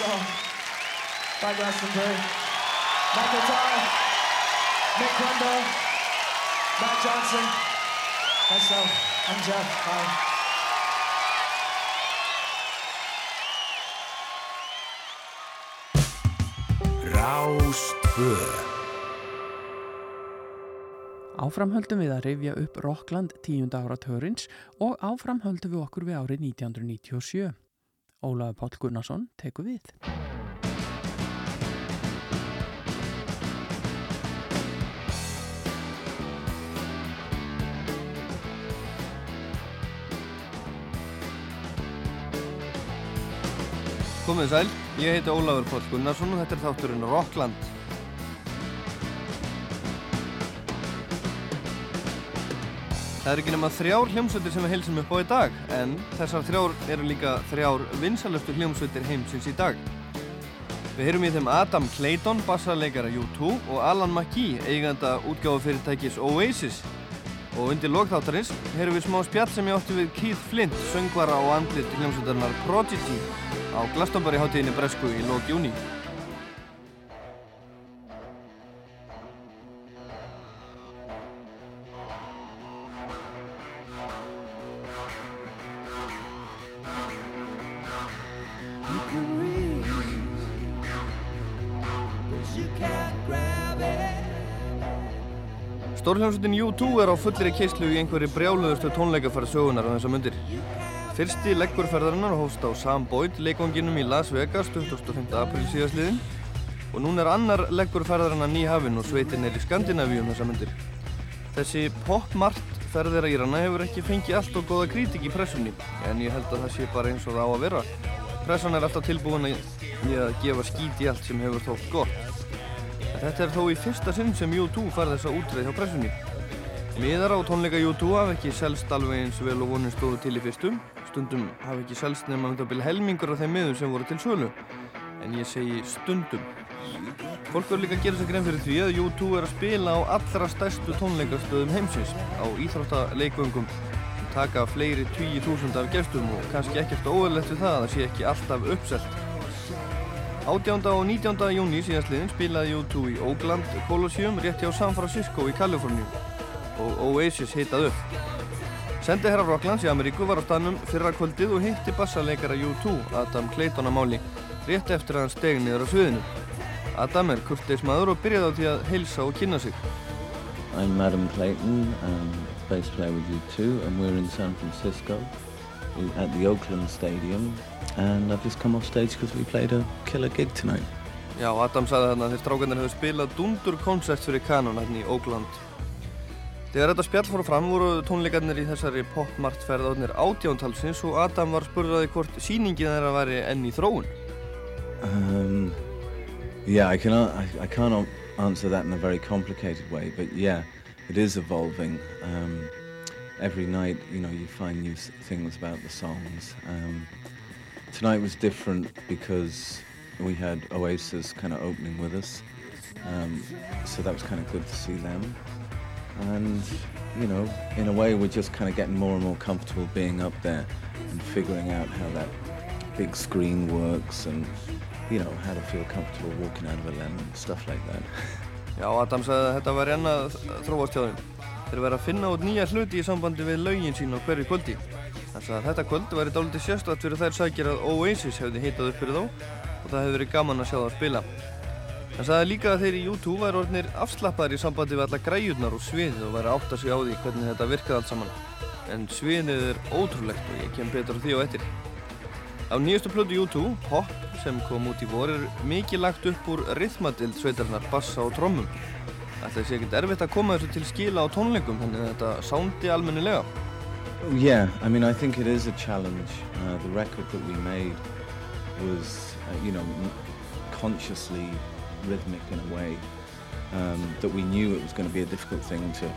Speaker 5: All. By Glastonbury. Michael Dye, Nick Grundle, Matt Johnson, myself, I'm Jeff. Bye.
Speaker 12: Rástvö
Speaker 2: Áframhöldum við að rifja upp Rockland tíunda ára törins og áframhöldum við okkur við árið 1997. Ólafur Páll Gunnarsson tekur við.
Speaker 3: Komið sæl, ég heiti Ólafur Páll Gunnarsson og þetta er þátturinn Rockland. Það er ekki nema þrjár hljómsveitir sem við heilsum upp á í dag, en þessar þrjár eru líka þrjár vinsalustu hljómsveitir heimsins í dag. Við heyrum í þeim Adam Clayton, bassarleikara U2 og Alan McGee, eiganda útgáfufyrirtækis Oasis. Og undir logþáttarins heyrum við smá spjall sem ég átti við Keith Flint, söngvara og andlit hljómsveitarnar Prodigy á Glastonbury hátíðinni Bresku í lók júni. Stórhljómsveitin U2 er á fullri keislu í einhverju brjáluðustu tónleikaferð sögunar á þessa myndir. Fyrsti leggurferðarinnar hófst á Sam Boyd leikonginum í Las Vegas 25. april síðastliðin og núna er annar leggurferðarinnar nýhafinn og sveitin er í Skandinavíum þessa myndir. Þessi pop-mart ferðir að Írana hefur ekki fengið allt og góða krítik í pressunni en ég held að það sé bara eins og það á að vera. Pressan er alltaf tilbúin í að gefa skít í allt sem hefur þótt gott. Þetta er þó í fyrsta sinn sem U2 fær þessa útreið hjá pressunni. Miðar á tónleika U2 hafa ekki selst alveg eins vel og vonin stóðu til í fyrstum. Stundum hafa ekki selst nema um þetta byrja helmingur af þeim miðum sem voru til sölu. En ég segi stundum. Fólk verður líka að gera sér grein fyrir því að U2 er að spila á allra stærstu tónleikastöðum heimsins á íþróttaleikvöngum taka fleiri 20.000 af gestum og kannski ekkert óverlegt við það að það sé ekki alltaf uppselt. 18. og 19. júni síðastliðin spilaði U2 í Oakland Coliseum rétt hjá San Francisco í Kaliforníu og Oasis hitað upp. Sendi herra Rocklands í Ameríku var á stanum fyrra kvöldið og hitti bassaleikara U2 Adam Clayton á máli rétt eftir að hann steg niður á sviðinu. Adam er kurteismadur og byrjaði á því að heilsa og kynna sig.
Speaker 12: I'm Adam Clayton. Um... bass player with U2 and we're in San Francisco at the Oakland Stadium and I've just come off stage because we played a killer gig tonight.
Speaker 3: Já, Adam sagði þarna að þeir strákarnir hefur spilað dundur koncert fyrir Canon hérna í Oakland. Þegar þetta spjall fór fram voru tónleikarnir í þessari popmartferð átnir átjántalsins og Adam var spurðaði hvort síningin þeirra væri enn í þróun.
Speaker 12: Um, yeah, I, can, I, I can't answer that in a very complicated way, but yeah. it is evolving. Um, every night, you know, you find new things about the songs. Um, tonight was different because we had Oasis kind of opening with us, um, so that was kind of good to see them. And you know, in a way, we're just kind of getting more and more comfortable being up there and figuring out how that big screen works and you know how to feel comfortable walking out of a lemon, stuff like that.
Speaker 3: Já, Adam sagði að þetta var enn að þróast hjá þeim. Þeir verið að finna út nýja hluti í sambandi við laugin sín á hverju kvöldi. Þannig að þetta kvöld væri dálítið sérstætt fyrir þær sækir að Oasis hefði hitað upp fyrir þá og það hefði verið gaman að sjá það að spila. Hann sagði líka að þeir í YouTube væri orðinir afslappaðir í sambandi við alla græjurnar og sviðið og væri átt að segja á því hvernig þetta virkaði allt saman. En sviðið er ótrúlegt og ég kem betur á því og eftir. Á nýjastu plötu U2, Pop, sem kom út í vor, er mikið lagt upp úr rithmadild sveitarnar, bassa og trommum. Þetta sé ekkert erfitt að koma þessu til skila á tónleikum, þannig að þetta sándi almennilega.
Speaker 12: Yeah, I mean I think it is a challenge. Uh, the record that we made was, uh, you know, consciously rhythmic in a way um, that we knew it was going to be a difficult thing to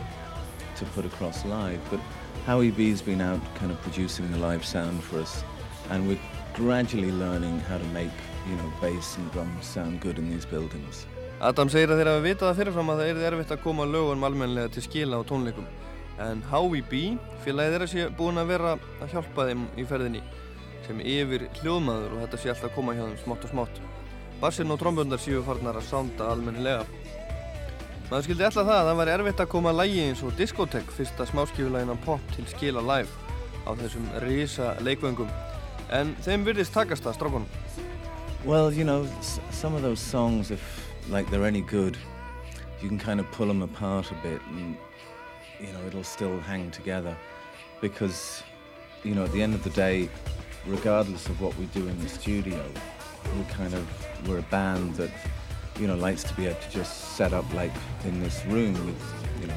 Speaker 12: to put across live. But Howie B's been out kind of producing the live sound for us, and we're gradually learning how to make, you know, bass and drums sound good in these buildings.
Speaker 3: Adam segir að þeir hafa vitað fyrirfram að það er erfitt að koma lögunum almenlega til skila á tónleikum. En Howie B, félagið þeirra sé búin að vera að hjálpa þeim í ferðinni sem yfir hljóðmaður og þetta sé alltaf að koma hjá þeim smátt og smátt. Bassinn og trómbundar séu farnar að sánda almennilega. Maður skildi alltaf það að það væri erfitt að koma lægi eins og Discotek, fyrsta smáskifulægin á pop til skila live á þessum risa leikvöngum En þeim virðist takast það strákunum.
Speaker 12: Well, you know, some of those songs, if like they're any good, you can kind of pull them apart a bit and, you know, it'll still hang together. Because, you know, at the end of the day, regardless of what we do in the studio, we kind of, we're a band that, you know, likes to be able to just set up like in this room with, you know,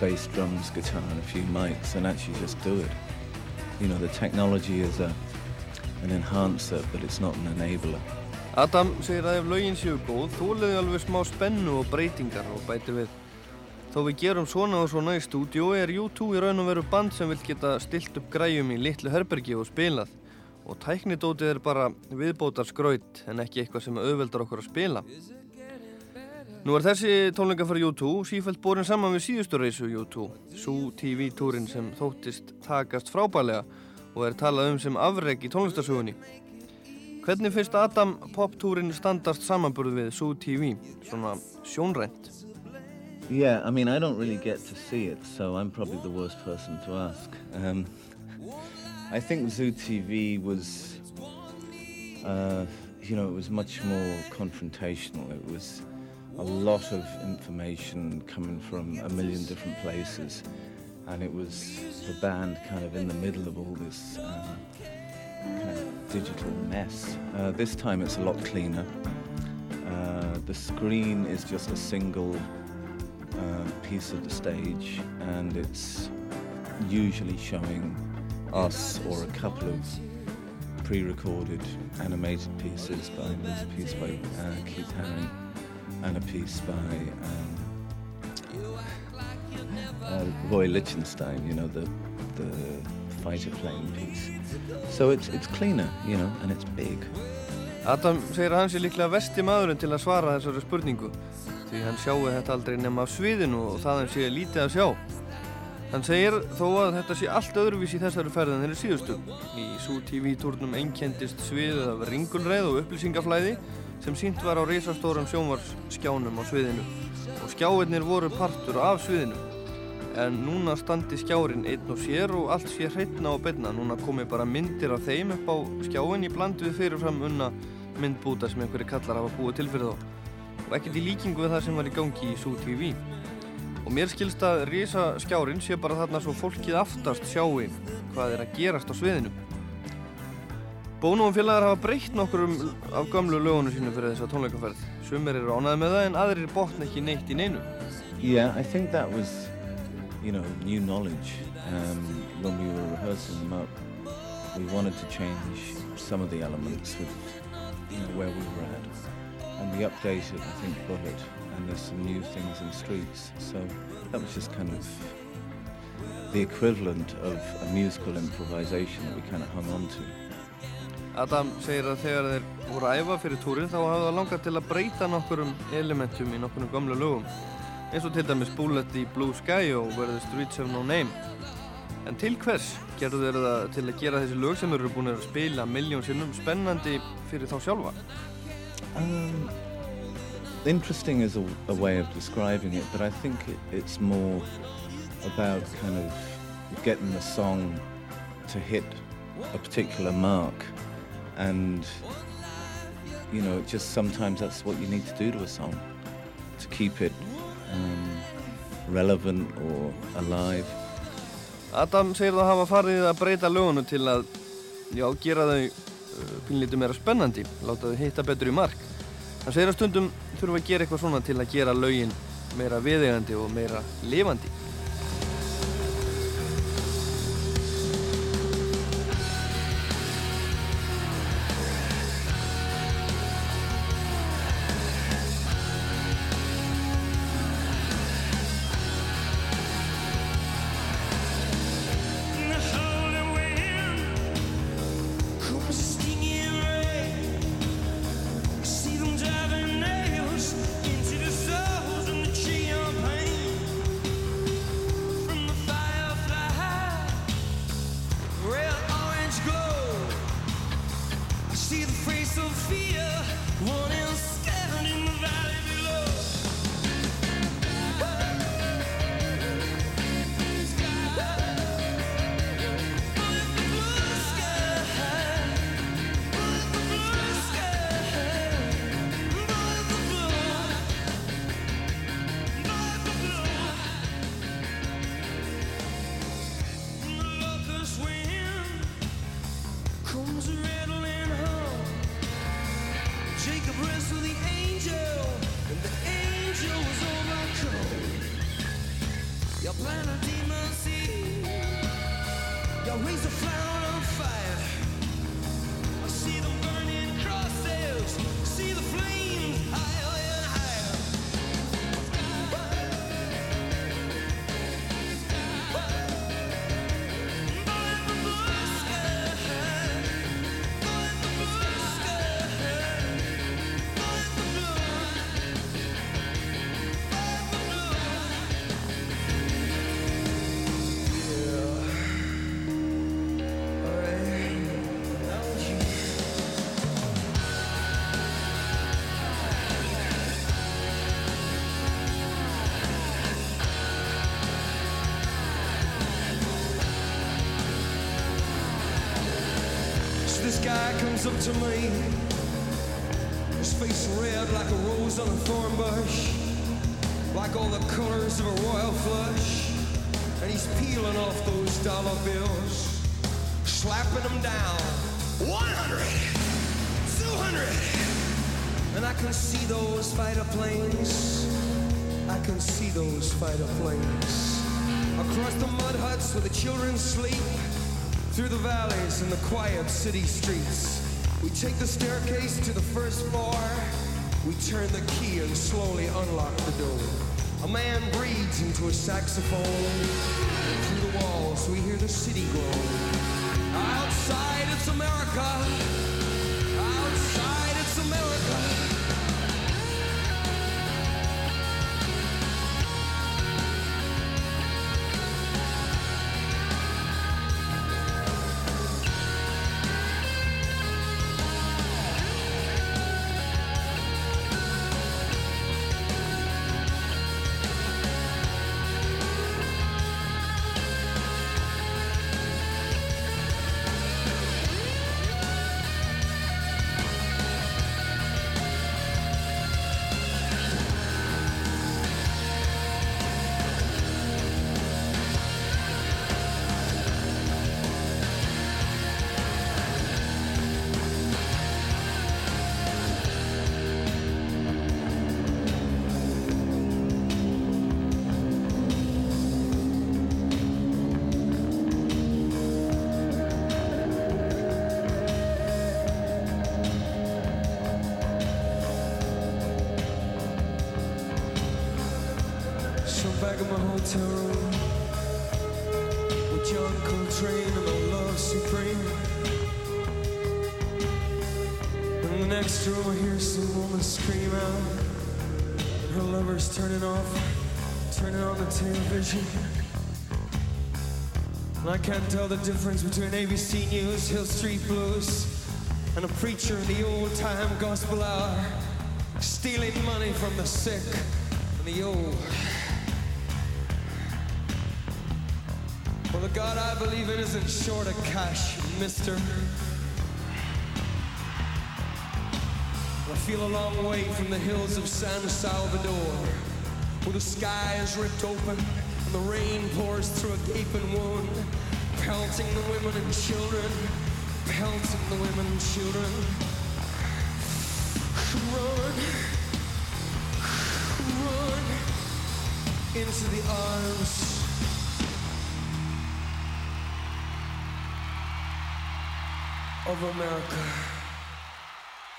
Speaker 12: bass, drums, guitar and a few mics and actually just do it. You know, the technology is a, an enhancer but it's not an enabler.
Speaker 3: Adam segir að ef lögin séu góð þóliði alveg smá spennu og breytingar og bæti við. Þó við gerum svona og svona í stúdíu er U2 í raun og veru band sem vil geta stilt upp græjum í litlu herbergi og spilað og tæknidótið er bara viðbótar skraut en ekki eitthvað sem auðveldar okkur að spila. Nú er þessi tónleika fyrir U2 sífælt borin saman við síðustu reysu U2, Sú TV túrin sem þóttist takast frábælega og er talað um sem afreg í tónlistarsögunni. Hvernig finnst Adam poptúrin standast samanburð við Zoo TV, svona sjónrænt?
Speaker 12: Yeah, I mean I don't really get to see it, so I'm probably the worst person to ask. Um, I think Zoo TV was, uh, you know, it was much more confrontational. It was, a lot of information coming from a million different places. And it was the band kind of in the middle of all this um, kind of digital mess. Uh, this time it's a lot cleaner. Uh, the screen is just a single uh, piece of the stage, and it's usually showing us or a couple of pre-recorded animated pieces by a piece by uh, Keith Haring and a piece by um, uh, Roy Lichtenstein, you know, the the fighter plane piece. So it's it's cleaner, you know, and it's big.
Speaker 3: Adam segir að hann sé líklega vesti maðurinn til að svara þessari spurningu því hann sjáu þetta aldrei nema á sviðinu og það hann sé lítið að sjá. Hann segir þó að þetta sé allt öðruvís í þessari ferð en þeirri síðustu. Í Sú TV-turnum einkendist sviðið af ringulreið og upplýsingaflæði sem sínt var á reysastórum sjónvarskjánum á sviðinu og skjáirnir voru partur af sviðinu. En núna standi skjárin einn og sér og allt sé hreitna og beinna. Núna komi bara myndir af þeim upp á skjáin í bland við fyrirfram unna myndbúta sem einhverju kallar hafa búið til fyrir þá. Og ekkert í líkingu við það sem var í gangi í Sú TV. Og mér skilst að risaskjárin sé bara þarna svo fólkið aftast sjáu hvað er að gerast á sviðinu. Bónum félagar hafa breytt nokkur um af gamlu lögunum sínum fyrir þessa tónleikaferð. Sumir eru ánaði með það en aðrir botna ekki neitt í neinu.
Speaker 12: Yeah, I think that was, you know, new knowledge. Um, when we were rehearsing them up, we wanted to change some of the elements with, you know, where we were at. And we updated, I think, Bullet, and there's some new things in Streets. So that was just kind of the equivalent of a musical improvisation that we kind of hung on to.
Speaker 3: Adam segir að þegar þeir voru að æfa fyrir túrin þá hafa það langað til að breyta nokkurum elementum í nokkurum gamla lögum eins og til dæmis Bullet í Blue Sky og the Streets Have No Name En til hvers gerðu þeir það til að gera þessi lög sem eru búin að spila miljón sinnum spennandi fyrir þá sjálfa?
Speaker 12: Um, interesting is a, a way of describing it, but I think it, it's more about kind of getting the song to hit a particular mark. And, you know, just sometimes that's what you need to do to a song to keep it um, relevant or alive.
Speaker 3: Adam segir það að hafa farið að breyta lögunum til að já, gera þau pinlítið meira spennandi, láta þau hitta betur í mark. Hann segir að stundum þurfum að gera eitthvað svona til að gera lögin meira viðegandi og meira lifandi.
Speaker 5: Comes up to me, his
Speaker 13: face red like a rose on a thorn bush, like all the colors of a royal flush. And he's peeling off those dollar bills, slapping them down. 100, 200. And I can see those fighter planes. I can see those fighter planes. Across the mud huts where the children sleep, through the valleys and the quiet city streets. We take the staircase to the first floor. We turn the key and slowly unlock the door. A man breathes into a saxophone. Through the walls, we hear the city groan. Outside, it's America. Coltrane and my love supreme. In the next room, I hear some woman scream out. Her lover's turning off, turning on the television. And I can't tell the difference between ABC News, Hill Street Blues, and a preacher in the old time gospel hour, stealing money from the sick and the old. The God I believe in isn't short of cash, mister. I feel a long way from the hills of San Salvador, where the sky is ripped open and the rain pours through a gaping wound, pelting the women and children, pelting the women and children. Run, run into the arms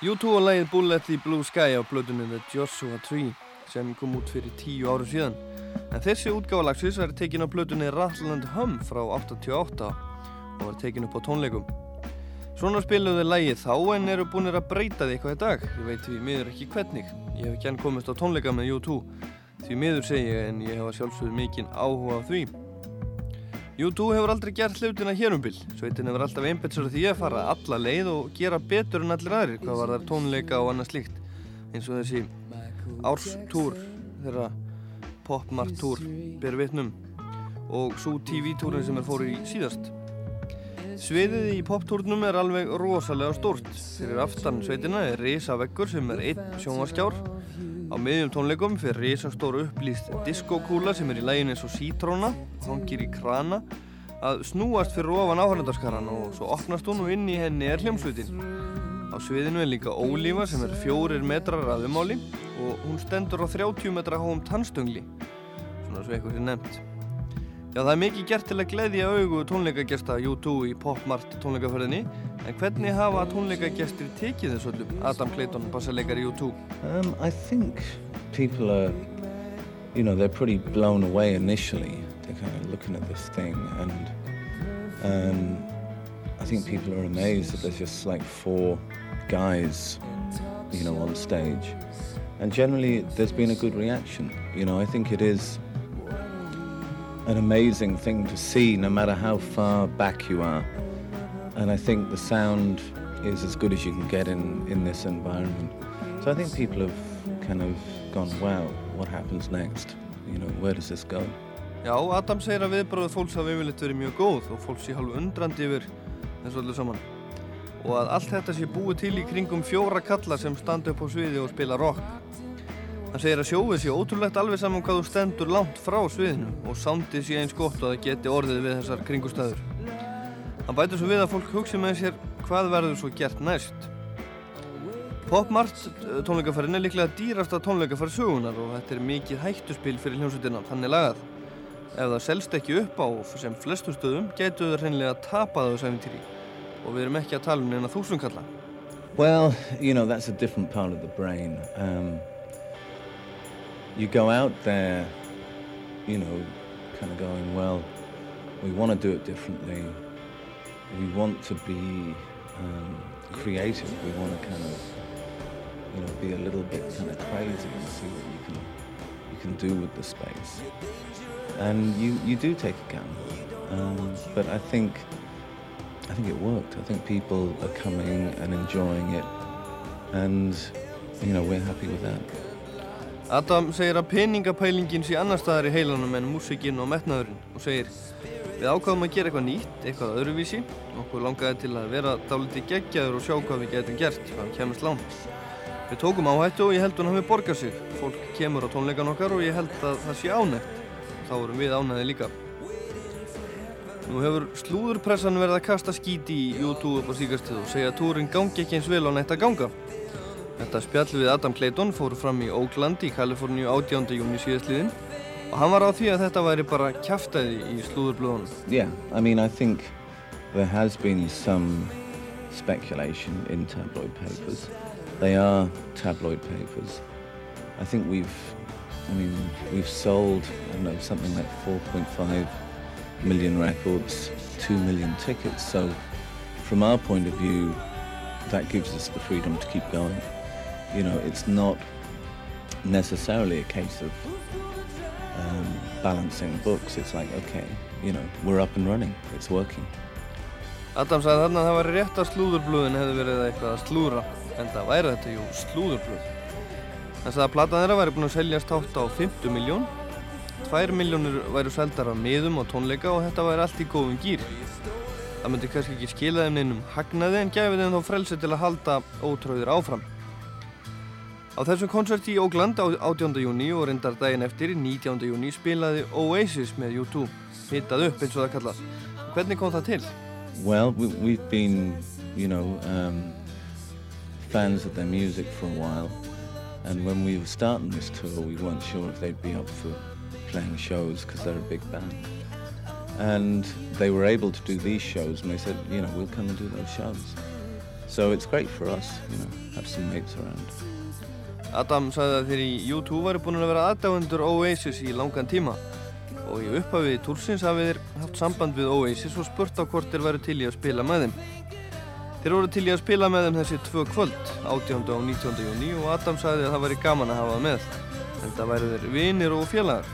Speaker 3: U2 og lægið Bullet í Blue Sky á blöðunni The Joshua Tree sem kom út fyrir tíu áru síðan. En þessi útgáfalagsins verður tekin á blöðunni Rattland Hum frá 88 og verður tekin upp á tónleikum. Svona spiluðu lægið þá en eru búinir að breyta því eitthvað í dag. Ég veit því miður ekki hvernig. Ég hef ekki enn komist á tónleika með U2. Því miður segi ég en ég hefa sjálfsögðu mikinn áhuga á því. U2 hefur aldrei gert hlutina hér um bil. Sveitin hefur alltaf einbetsur því að fara alla leið og gera betur en allir aðrir hvað var þar tónleika og annað slíkt. Eins og þessi árstúr þeirra popmart-túr ber vitnum og svo TV-túrin sem er fóru í síðast. Sviðið í poptúrnum er alveg rosalega stórt. Fyrir aftan sveitina er risaveggur sem er einn sjónvaskjár. Á miðjum tónleikum fyrir risastóru upplýst diskokúla sem er í lægin eins og sítróna, hangir í krana, að snúast fyrir ofan áhörnendarskaran og svo opnast hún og inn í henni er hljómsveitin. Á sviðinu er líka ólífa sem er fjórir metrar að umáli og hún stendur á 30 metra háum tannstöngli, svona svo eitthvað sem nefnt. Já, það er mikið gert til að gleyðja augu tónleikagesta U2 í Popmart tónleikaferðinni en hvernig hafa tónleikagestir tekið þessu öllum? Adam Clayton, bassarleikari U2
Speaker 12: Um, I think people are, you know, they're pretty blown away initially. They're kind of looking at this thing, and um, I think people are amazed that there's just like four guys, you know, on stage. And generally, there's been a good reaction. You know, I think it is an amazing thing to see, no matter how far back you are. And I think the sound is as good as you can get in, in this environment. So I think people have kind of gone, wow, what happens next? You know, where does this go?
Speaker 3: Já, Adam segir að viðbröðu fólks hafa yfirleitt verið mjög góð og fólk sé hálf undrandi yfir þessu öllu saman. og að allt þetta sé búið til í kringum fjóra kalla sem standa upp á sviði og spila rock. Hann segir að sjóið sé ótrúlegt alveg saman hvað þú stendur langt frá sviðinu og sándið sé eins gott og það geti orðið við þessar kringustöður. Hann bætir svo við að fólk hugsi með sér hvað verður svo gert næst. Popmart tónleikaferðin er líklega dýrasta tónleikaferð sögunar og þetta er mikið hættuspil fyrir hljómsveitina, þannig lagað. Ef það selst ekki upp á sem flestum stöðum, getur það hreinlega að tapa það á sæfintýri og við erum ekki að tala um neina þúsundkalla.
Speaker 12: Well, you know, you go out there, you know, kind of going, well, we want to do it differently. We want to be um, creative. We want to kind of, you know, be a little bit kind of crazy and see what you can you can do with the space. And you you do take a gamble, um, but I think I think it worked. I think people are coming and enjoying it, and you know we're happy with that.
Speaker 3: Adam segir að peningapælingin sé annar staðar í heilanum en músikinn og metnaðurinn og segir Við ákváðum að gera eitthvað nýtt, eitthvað öðruvísi okkur langaði til að vera dálítið geggjaður og sjá hvað við getum gert hvað við kemast langt. Við tókum áhættu og ég held hún hafi borgað sig. Fólk kemur á tónleikan okkar og ég held að það sé ánægt. Þá erum við ánæði líka. Nú hefur slúðurpressan verið að kasta skíti í YouTube upp á síkastuð og segja að túrin gangi ekki eins vel á nætt að ganga. Þetta spjall við Adam Clayton fór fram í Oakland í Kaliforníu 18. júni síðastliðin og hann var á því að þetta væri bara kæftæði í slúðurblöðunum.
Speaker 12: Yeah, I mean, I think there has been some speculation in tabloid papers. They are tabloid papers. I think we've, I mean, we've sold, I don't know, something like 4.5 million records, 2 million tickets. So from our point of view, that gives us the freedom to keep going. You know, it's not necessarily a case of um, balancing books. It's like, okay, you know, we're up and running. It's working.
Speaker 3: Adam sagði þarna að það væri rétt að slúðurblöðin hefði verið eitthvað að slúðra en það væri þetta jú slúðurblöð. Hann sagði að platan þeirra væri búin að seljast átt á 50 miljón 2 miljónir væru seldar af miðum og tónleika og þetta væri allt í góðum gýr. Það myndi kannski ekki skila þeim neinum hagnaði en gæfi þeim þó frelsi til að halda ótröðir áfram. Á þessum koncerti í Oakland á 18. júni og reyndar daginn eftir 19. júni spilaði Oasis með U2, hittað upp eins og það kallað. Hvernig kom það til?
Speaker 12: Well, we, we've been, you know, um, fans of their music for a while, and when we were starting this tour, we weren't sure if they'd be up for playing shows because they're a big band. And they were able to do these shows, and they said, you know, we'll come and do those shows. So it's great for us, you know, have some mates around.
Speaker 3: Adam sagði að þeir í U2 væri búin að vera aðdáendur Oasis í langan tíma og í upphafiði túrsins hafið þeir haft samband við Oasis og spurt á hvort þeir væri til í að spila með þeim. Þeir voru til í að spila með þeim þessi tvö kvöld, 18. og 19. júni og Adam sagði að það væri gaman að hafa með, en það væri þeir vinir og félagar.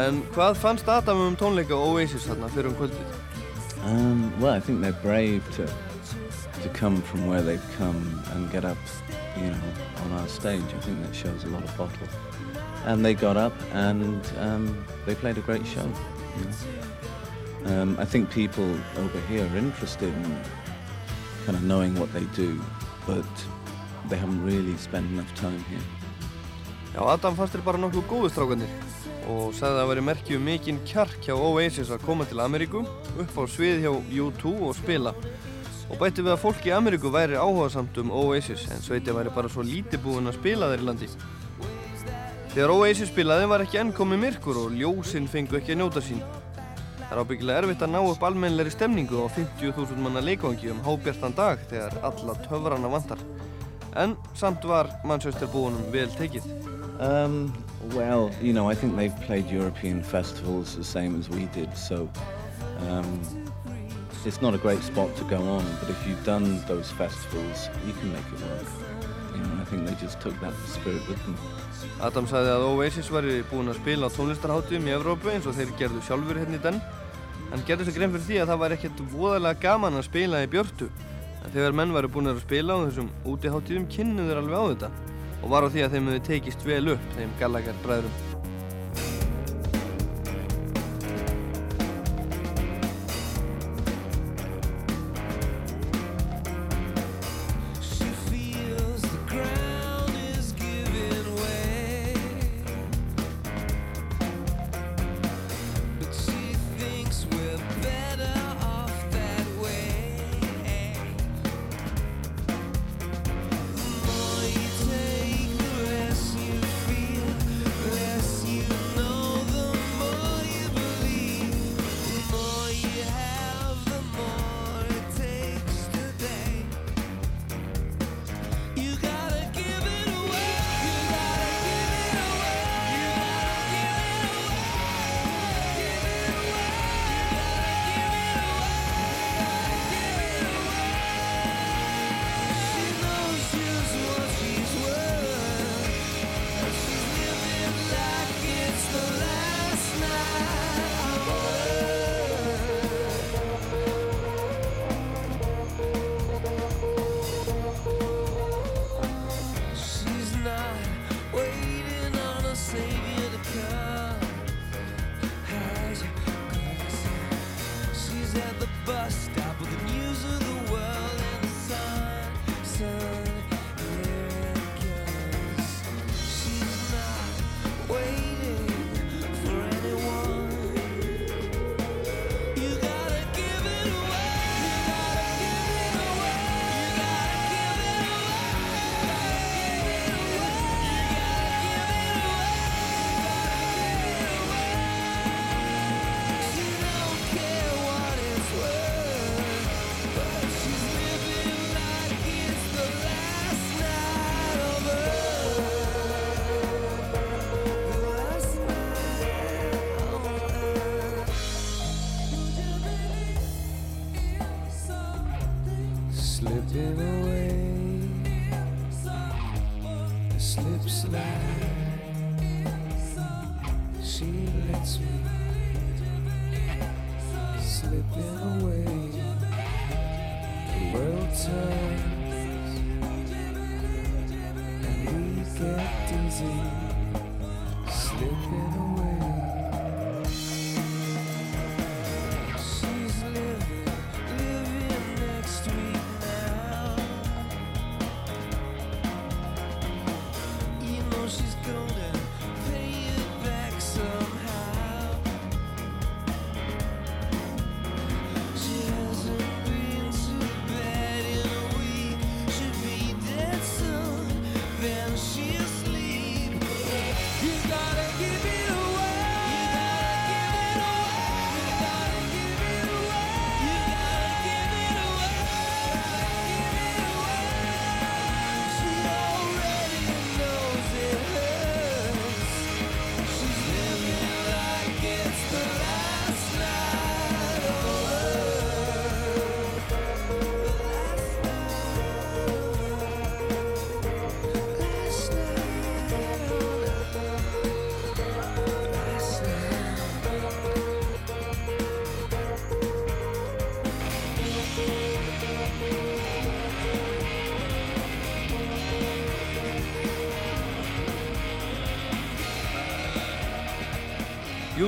Speaker 3: En hvað fannst Adam um tónleika Oasis þarna fyrir um kvöldið?
Speaker 12: Um, well, I think they're brave to to come from where they've come and get up, you know, on our stage. I think that shows a lot of bottle. And they got up and um, they played a great show. You know? um, I think people over here are interested in kind of knowing what they do, but they haven't really spent enough time here.
Speaker 3: Já, Adam fannst þér bara nokkuð góðu strákanir og sagði að það væri merkju um mikinn kjark hjá Oasis að koma til Ameríku upp á svið hjá U2 og spila og bætti við að fólk í Ameríku væri áhugasamt um Oasis en sveiti væri bara svo lítið búinn að spila þeir í landi. Þegar Oasis spilaði var ekki enn komið myrkur og ljósinn fengu ekki að njóta sín. Það er ábyggilega erfitt að ná upp almennleiri stemningu á 50.000 manna leikvangi um hábjartan dag þegar alla töfrana vantar. En samt var Manchester búinum vel tekið.
Speaker 12: Um, well, you know, I think they've played European festivals the same as we did, so um, it's not a great spot to go on, but if you've done those festivals, you can make it work. You know, I think they just took that spirit with them.
Speaker 3: Adam sagði að Oasis væri búinn að spila á tónlistarháttum í Evrópu eins og þeir gerðu sjálfur hérna í den. Hann gerði sér grein fyrir því að það væri ekkert voðalega gaman að spila í björtu. En þegar menn væri búin að spila á þessum útiháttíðum kynnu þeir alveg á þetta og var á því að þeim hefði tekist vel upp þeim Gallagher bræðurum.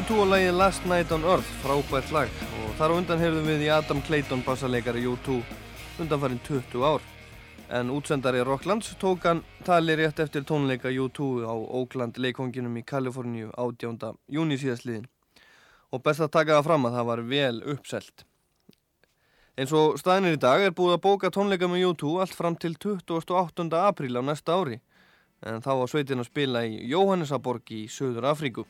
Speaker 3: U2 og lagið Last Night on Earth, frábært lag og þar á undan heyrðum við í Adam Clayton bassaleikari U2 undanfarinn 20 ár en útsendari Rocklands tók hann tali rétt eftir tónleika U2 á Oakland leikonginum í Kaliforníu 18. júni síðastliðin og best að taka það fram að það var vel uppselt. Eins og staðinir í dag er búið að bóka tónleika með U2 allt fram til 28. apríl á næsta ári en þá var sveitin að spila í Jóhannesaborg í Söður Afríku.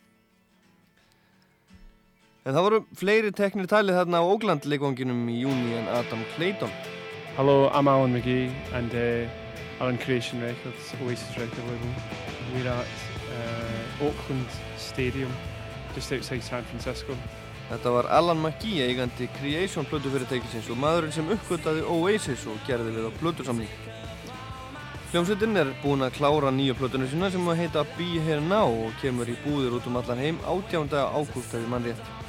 Speaker 3: En það voru fleiri teknir talið þarna á Oakland leikonginum í júni en Adam Clayton.
Speaker 14: Hello, I'm Alan McGee and uh, Alan Creation Records, Oasis record label. We're at uh, Oakland Stadium, just outside San Francisco.
Speaker 3: Þetta var Alan McGee eigandi Creation plötufyrirtækisins og maðurinn sem uppgötaði Oasis og gerði við á plötusamling. Hljómsveitin er búin að klára nýju plötunum sína sem að heita Be Here Now og kemur í búðir út um allan heim 18. ágúst eða mann rétt.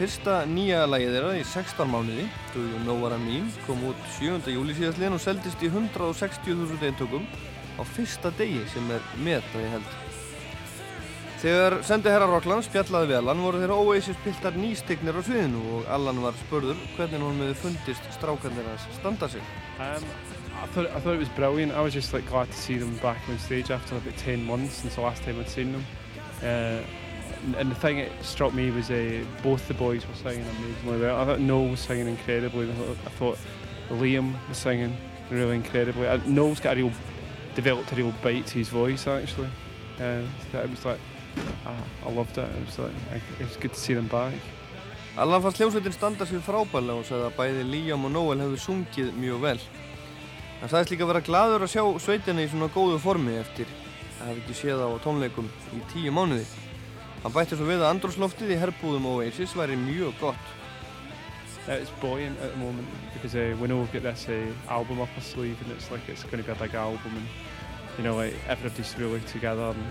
Speaker 3: Fyrsta nýja lagið þeirra í 16 mánuði, Do You Know What I Mean, kom út 7. júli síðastliðin og seldist í 160.000 eintökum á fyrsta degi sem er metaði held. Þegar sendi herra Rockland spjallaði við Allan voru þeirra Oasis piltar nýstignir á sviðinu og Allan var spörður hvernig hún hefði fundist strákandir að standa sig.
Speaker 14: Um, I thought I thought it was brilliant. I was just like glad to see them back on stage after about ten months since the last time I'd seen them. Uh, and- and the thing that struck me was uh, both the boys were singing amazingly well. I thought Noel was singing incredibly. I thought, I thought Liam was singing really incredibly. Uh, Noel's got a real developed a real bite to his voice actually. Uh, it was like ah, I loved it. It was like I- it was good to see them back.
Speaker 3: Allan fannst hljómsveitin standa sér frábælega og sagði að bæði Liam og Noel hefðu sungið mjög vel. Hann sagðist líka vera gladur að sjá sveitina í svona góðu formi eftir að hafa ekki séð á tónleikum í tíu mánuði. Hann bætti svo við að andrósloftið í herbúðum Oasis væri mjög gott.
Speaker 14: Uh, it's buoyant at the moment because uh, we know we've got this uh, album up our sleeve and it's like it's going to be a big album and you know like everybody's really together and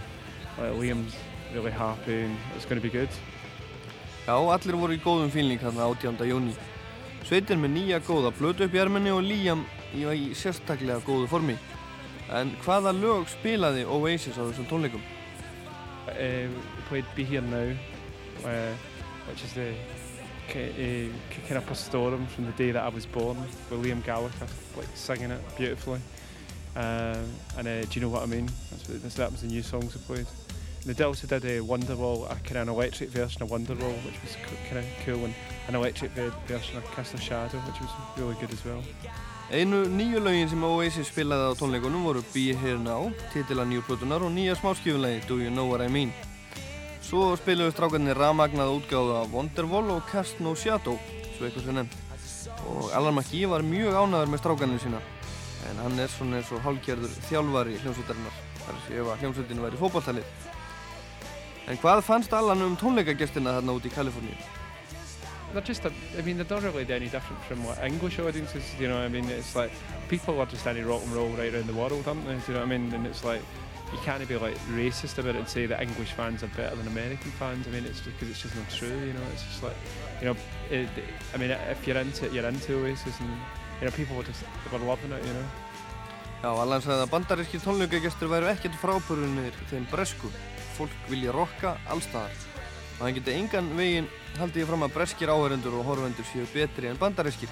Speaker 14: like, Liam's really happy and it's going to be good.
Speaker 3: Já, allir voru í góðum fílning þarna 18. júni. Sveitin með nýja góða blötu upp í erminni og Liam í, í sérstaklega góðu formi. En hvaða lög spilaði Oasis á þessum tónleikum?
Speaker 14: Uh, played Be Here Now, uh, which is the uh, kicking up a storm from the day that I was born with Liam Gallagher like singing it beautifully. Uh, and uh, Do You Know What I Mean? That's what, that's, that was the new songs we played. And they did a Wonderwall, a kind of an electric version of Wonderwall, which was kind of cool, and an electric ver- version of Cast a Shadow, which was really good as well.
Speaker 3: Einu nýju lögin sem Oasis spilaði á tónleikunum voru Be Here Now, titila nýju plötunar og nýja smáskjöfulegi Do You Know What I Mean. Svo spiluðu strákarnir rafmagnaða útgáðu af Wonderwall og Cast No Shadow, svo eitthvað sem nefnt. Og Alan McGee var mjög ánæður með strákarnir sína, en hann er svona eins og hálfgerður þjálfari hljómsveitarinnar, þar að sé ef að hljómsveitin væri fótballtalið. En hvað fannst Alan um tónleikagestina þarna út í Kaliforníu?
Speaker 14: They're just, a, I mean, they're not really any different from what English audiences, you know I mean? It's like, people are just any rock and roll right around the world, aren't they? You know what I mean? And it's like, you can't be like racist about it and say that English fans are better than American fans. I mean, it's just because it's just not true. You know, it's just like, you know, it, I mean, if you're into it, you're into Oasis, and you know, people were just were loving it. You know.
Speaker 3: Já, Allan sagði að bandaríski tónleikagestur væru ekkert frábörunir þeim bresku. Fólk vilja rocka allstaðar. Og það geti engan veginn haldið ég fram að breskir áhörendur og horfendur séu betri en bandarískir.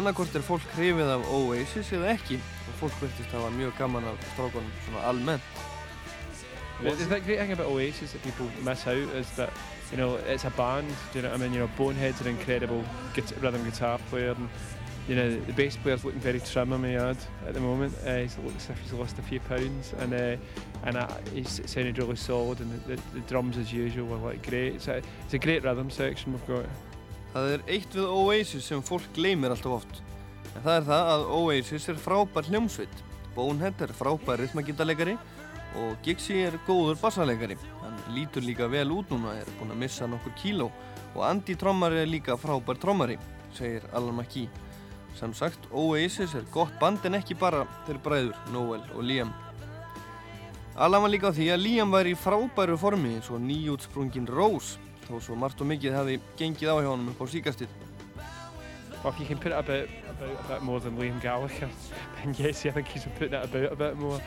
Speaker 3: Annarkort er fólk hrifið af Oasis eða ekki fólk verðist hafa mjög gaman af strákunum svona almennt.
Speaker 14: The, the great thing about Oasis that people miss out is that you know it's a band. Do you know what I mean? You know, Bonehead's an incredible guitar, rhythm guitar player, and you know the bass player's looking very trim, I may add, at the moment. Uh, he looks as if he's lost a few pounds, and uh, and uh, he's sounded really solid, and the, the, the drums as usual were like great. It's a, it's a great rhythm section we've got.
Speaker 3: Það er eitt við Oasis sem fólk gleymir alltaf oft. En það er það að Oasis er frábær hljómsveit. Bonehead er frábær rytmagítalegari og Giggsy er góður bassalegari. Hann lítur líka vel út núna, er búinn að missa nokkur kíló og Andy Trommari er líka frábær trommari, segir Alan McKee. Sem sagt, Oasis er gott band en ekki bara þeir bræður, Noel og Liam. Alan var líka á því að Liam var í frábæru formi eins og nýjútsprungin Rose þó svo margt og mikið hefði gengið á hjá honum upp á síkastið.
Speaker 14: Well, if you can put it about, about a bit more than Liam Gallagher, then yes, I think he's putting it about a bit more.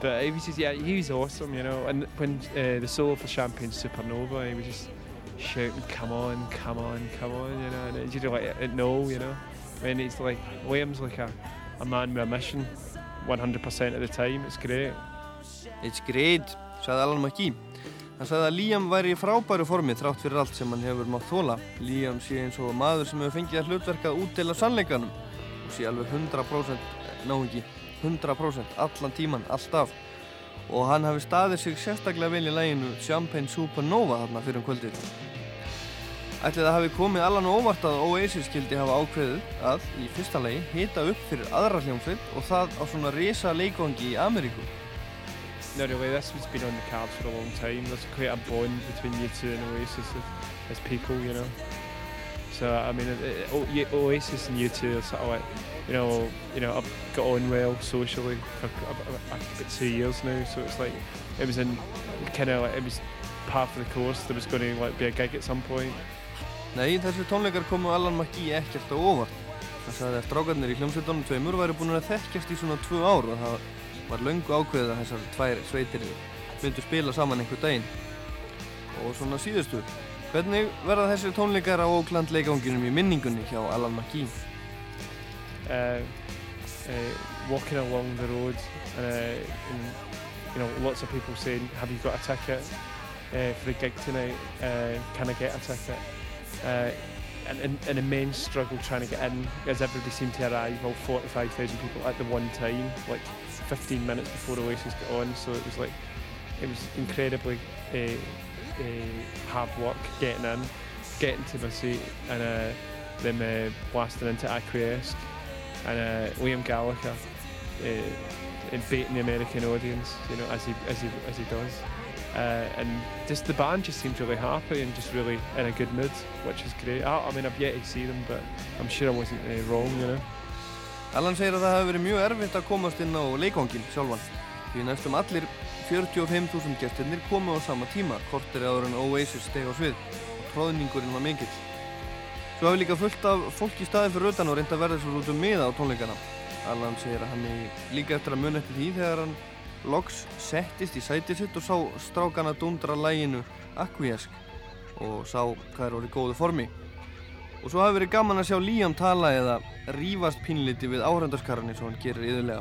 Speaker 14: But he was just, yeah, he was awesome, you know. And when uh, the solo for Champagne Supernova, he was just shouting, "Come on, come on, come on," you know. And it's just like, no, you know. I mean, it's like Liam's like a, a man with a mission, 100% of the time. It's great.
Speaker 3: It's great, sagði Alan McKee. Hann sagði að Liam væri í frábæru formi þrátt fyrir allt sem hann hefur mátt þóla. Liam sé eins og maður sem hefur fengið að hlutverka að útdeila sannleikanum og sé alveg 100% náðungi, 100% allan tíman, alltaf. Og hann hafi staðið sig sérstaklega vel í læginu Champagne Supernova þarna fyrir um kvöldið. Ætlið að hafi komið allan óvart að Oasis skildi hafa ákveðið að í fyrsta lagi hita upp fyrir aðra hljómsveit og það á svona risa leikvangi í Ameríku.
Speaker 14: No, really, this has been on the cards for a long time. There's quite a bond between you two and Oasis as, as people, you know. So I mean, it, it, Oasis and you two are sort of like, you know, you know, I've got on well socially for about two years now. So it's like it was in kind of like it was part of the course. There was going to like be a gig at some point.
Speaker 3: Nei, þessi tónleikar komu Alan McGee ekkert á óvart. Það sagði að strákarnir í hljómsveitunum tveimur væri búin að þekkjast í svona tvö ár og það var löngu ákveðið að þessar tvær sveitir myndu spila saman einhver daginn. Og svona síðustu, hvernig verða þessir tónleikar á Oakland leikanginum í minningunni hjá Alan McGee?
Speaker 14: Uh, uh, walking along the road uh, and you know lots of people saying, "Have you got a ticket uh, for the gig tonight? Uh, can I get a ticket?" Uh, and an, an immense struggle trying to get in as everybody seemed to arrive, all 45,000 people at the one time, like 15 minutes before the Oasis got on. So it was like, it was incredibly uh, uh, hard work getting in, getting to my seat, and uh, them uh, blasting into Acquiesce, and uh, Liam Gallagher uh, baiting the American audience, you know, as he as he as he does. And just the band just seemed really happy and just really in a good mood, which is great. I, I mean, I've yet to see them, but I'm sure I wasn't wrong, you know.
Speaker 3: Allan segir að það hefði verið mjög erfitt að komast inn á leikvangin sjálfan því næstum allir 45.000 gestirnir komu á sama tíma kortir áður en Oasis steg á svið og tróðningurinn var mikill. Svo hafi líka fullt af fólk í staðin fyrir utan og reynda verða svo út um miða á tónleikana. Allan segir að hann er líka eftir að mun eftir því þegar hann loks settist í sætið sitt og sá strákana dundra læginu Acquiesce og sá hvað er orðið góðu formi. Og svo hafi verið gaman að sjá Liam tala eða rífast pínliti við áhrandarskarni svo hann gerir yðurlega.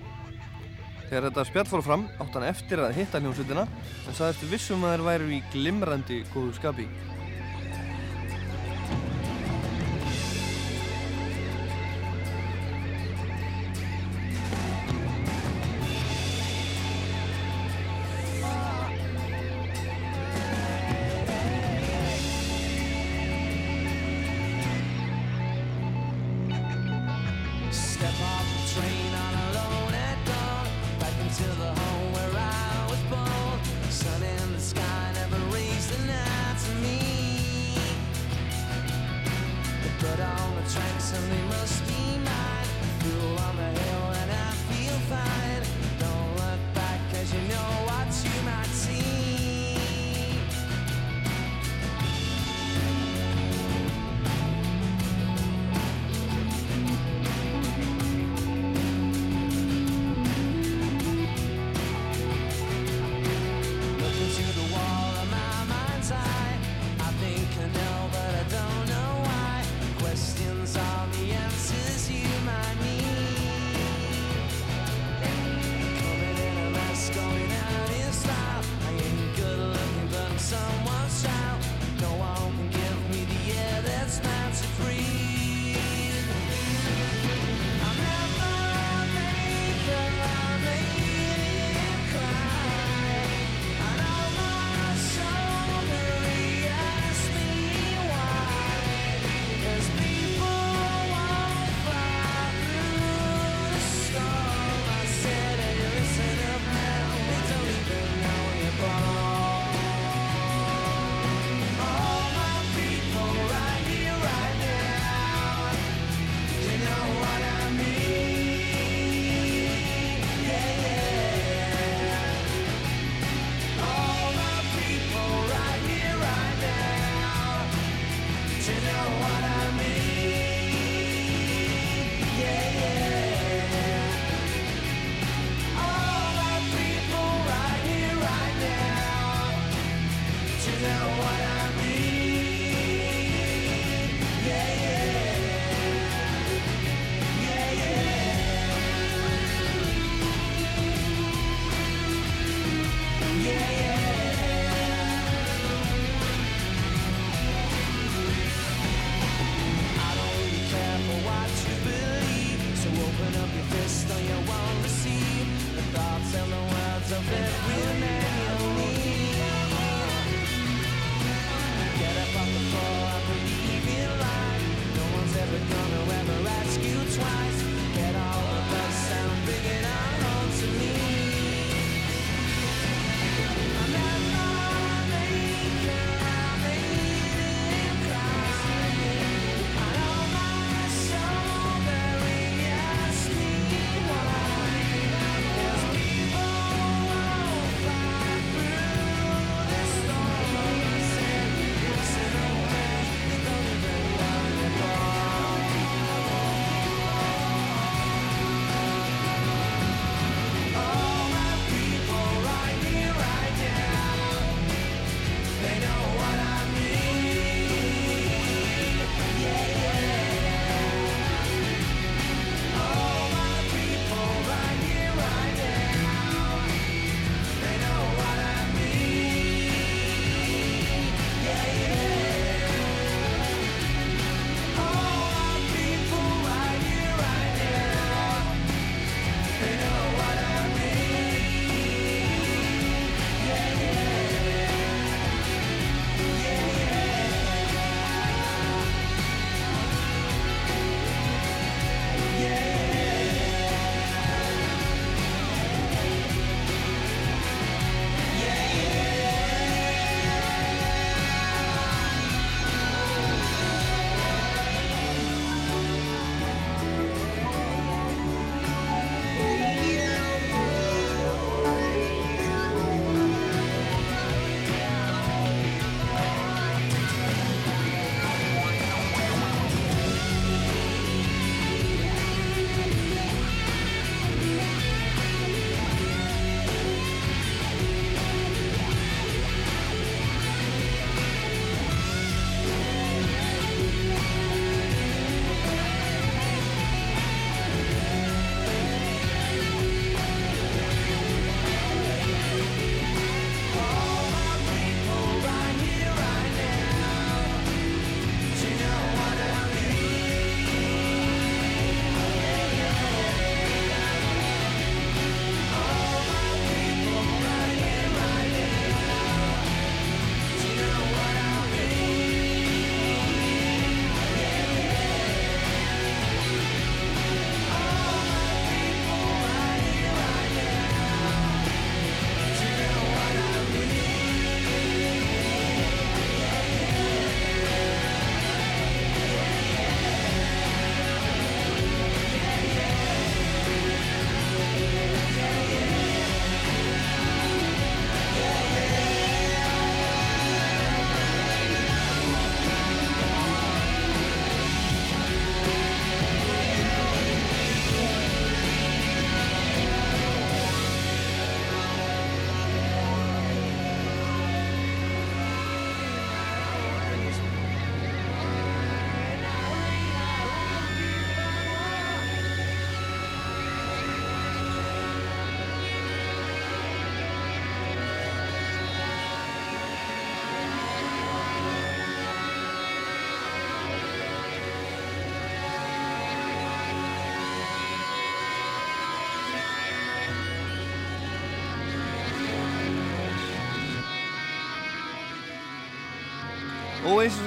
Speaker 3: Þegar þetta spjall fór fram átt hann eftir að hitta hljómsveitina en saðist vissum að þeir væru í glimrandi góðu skapi.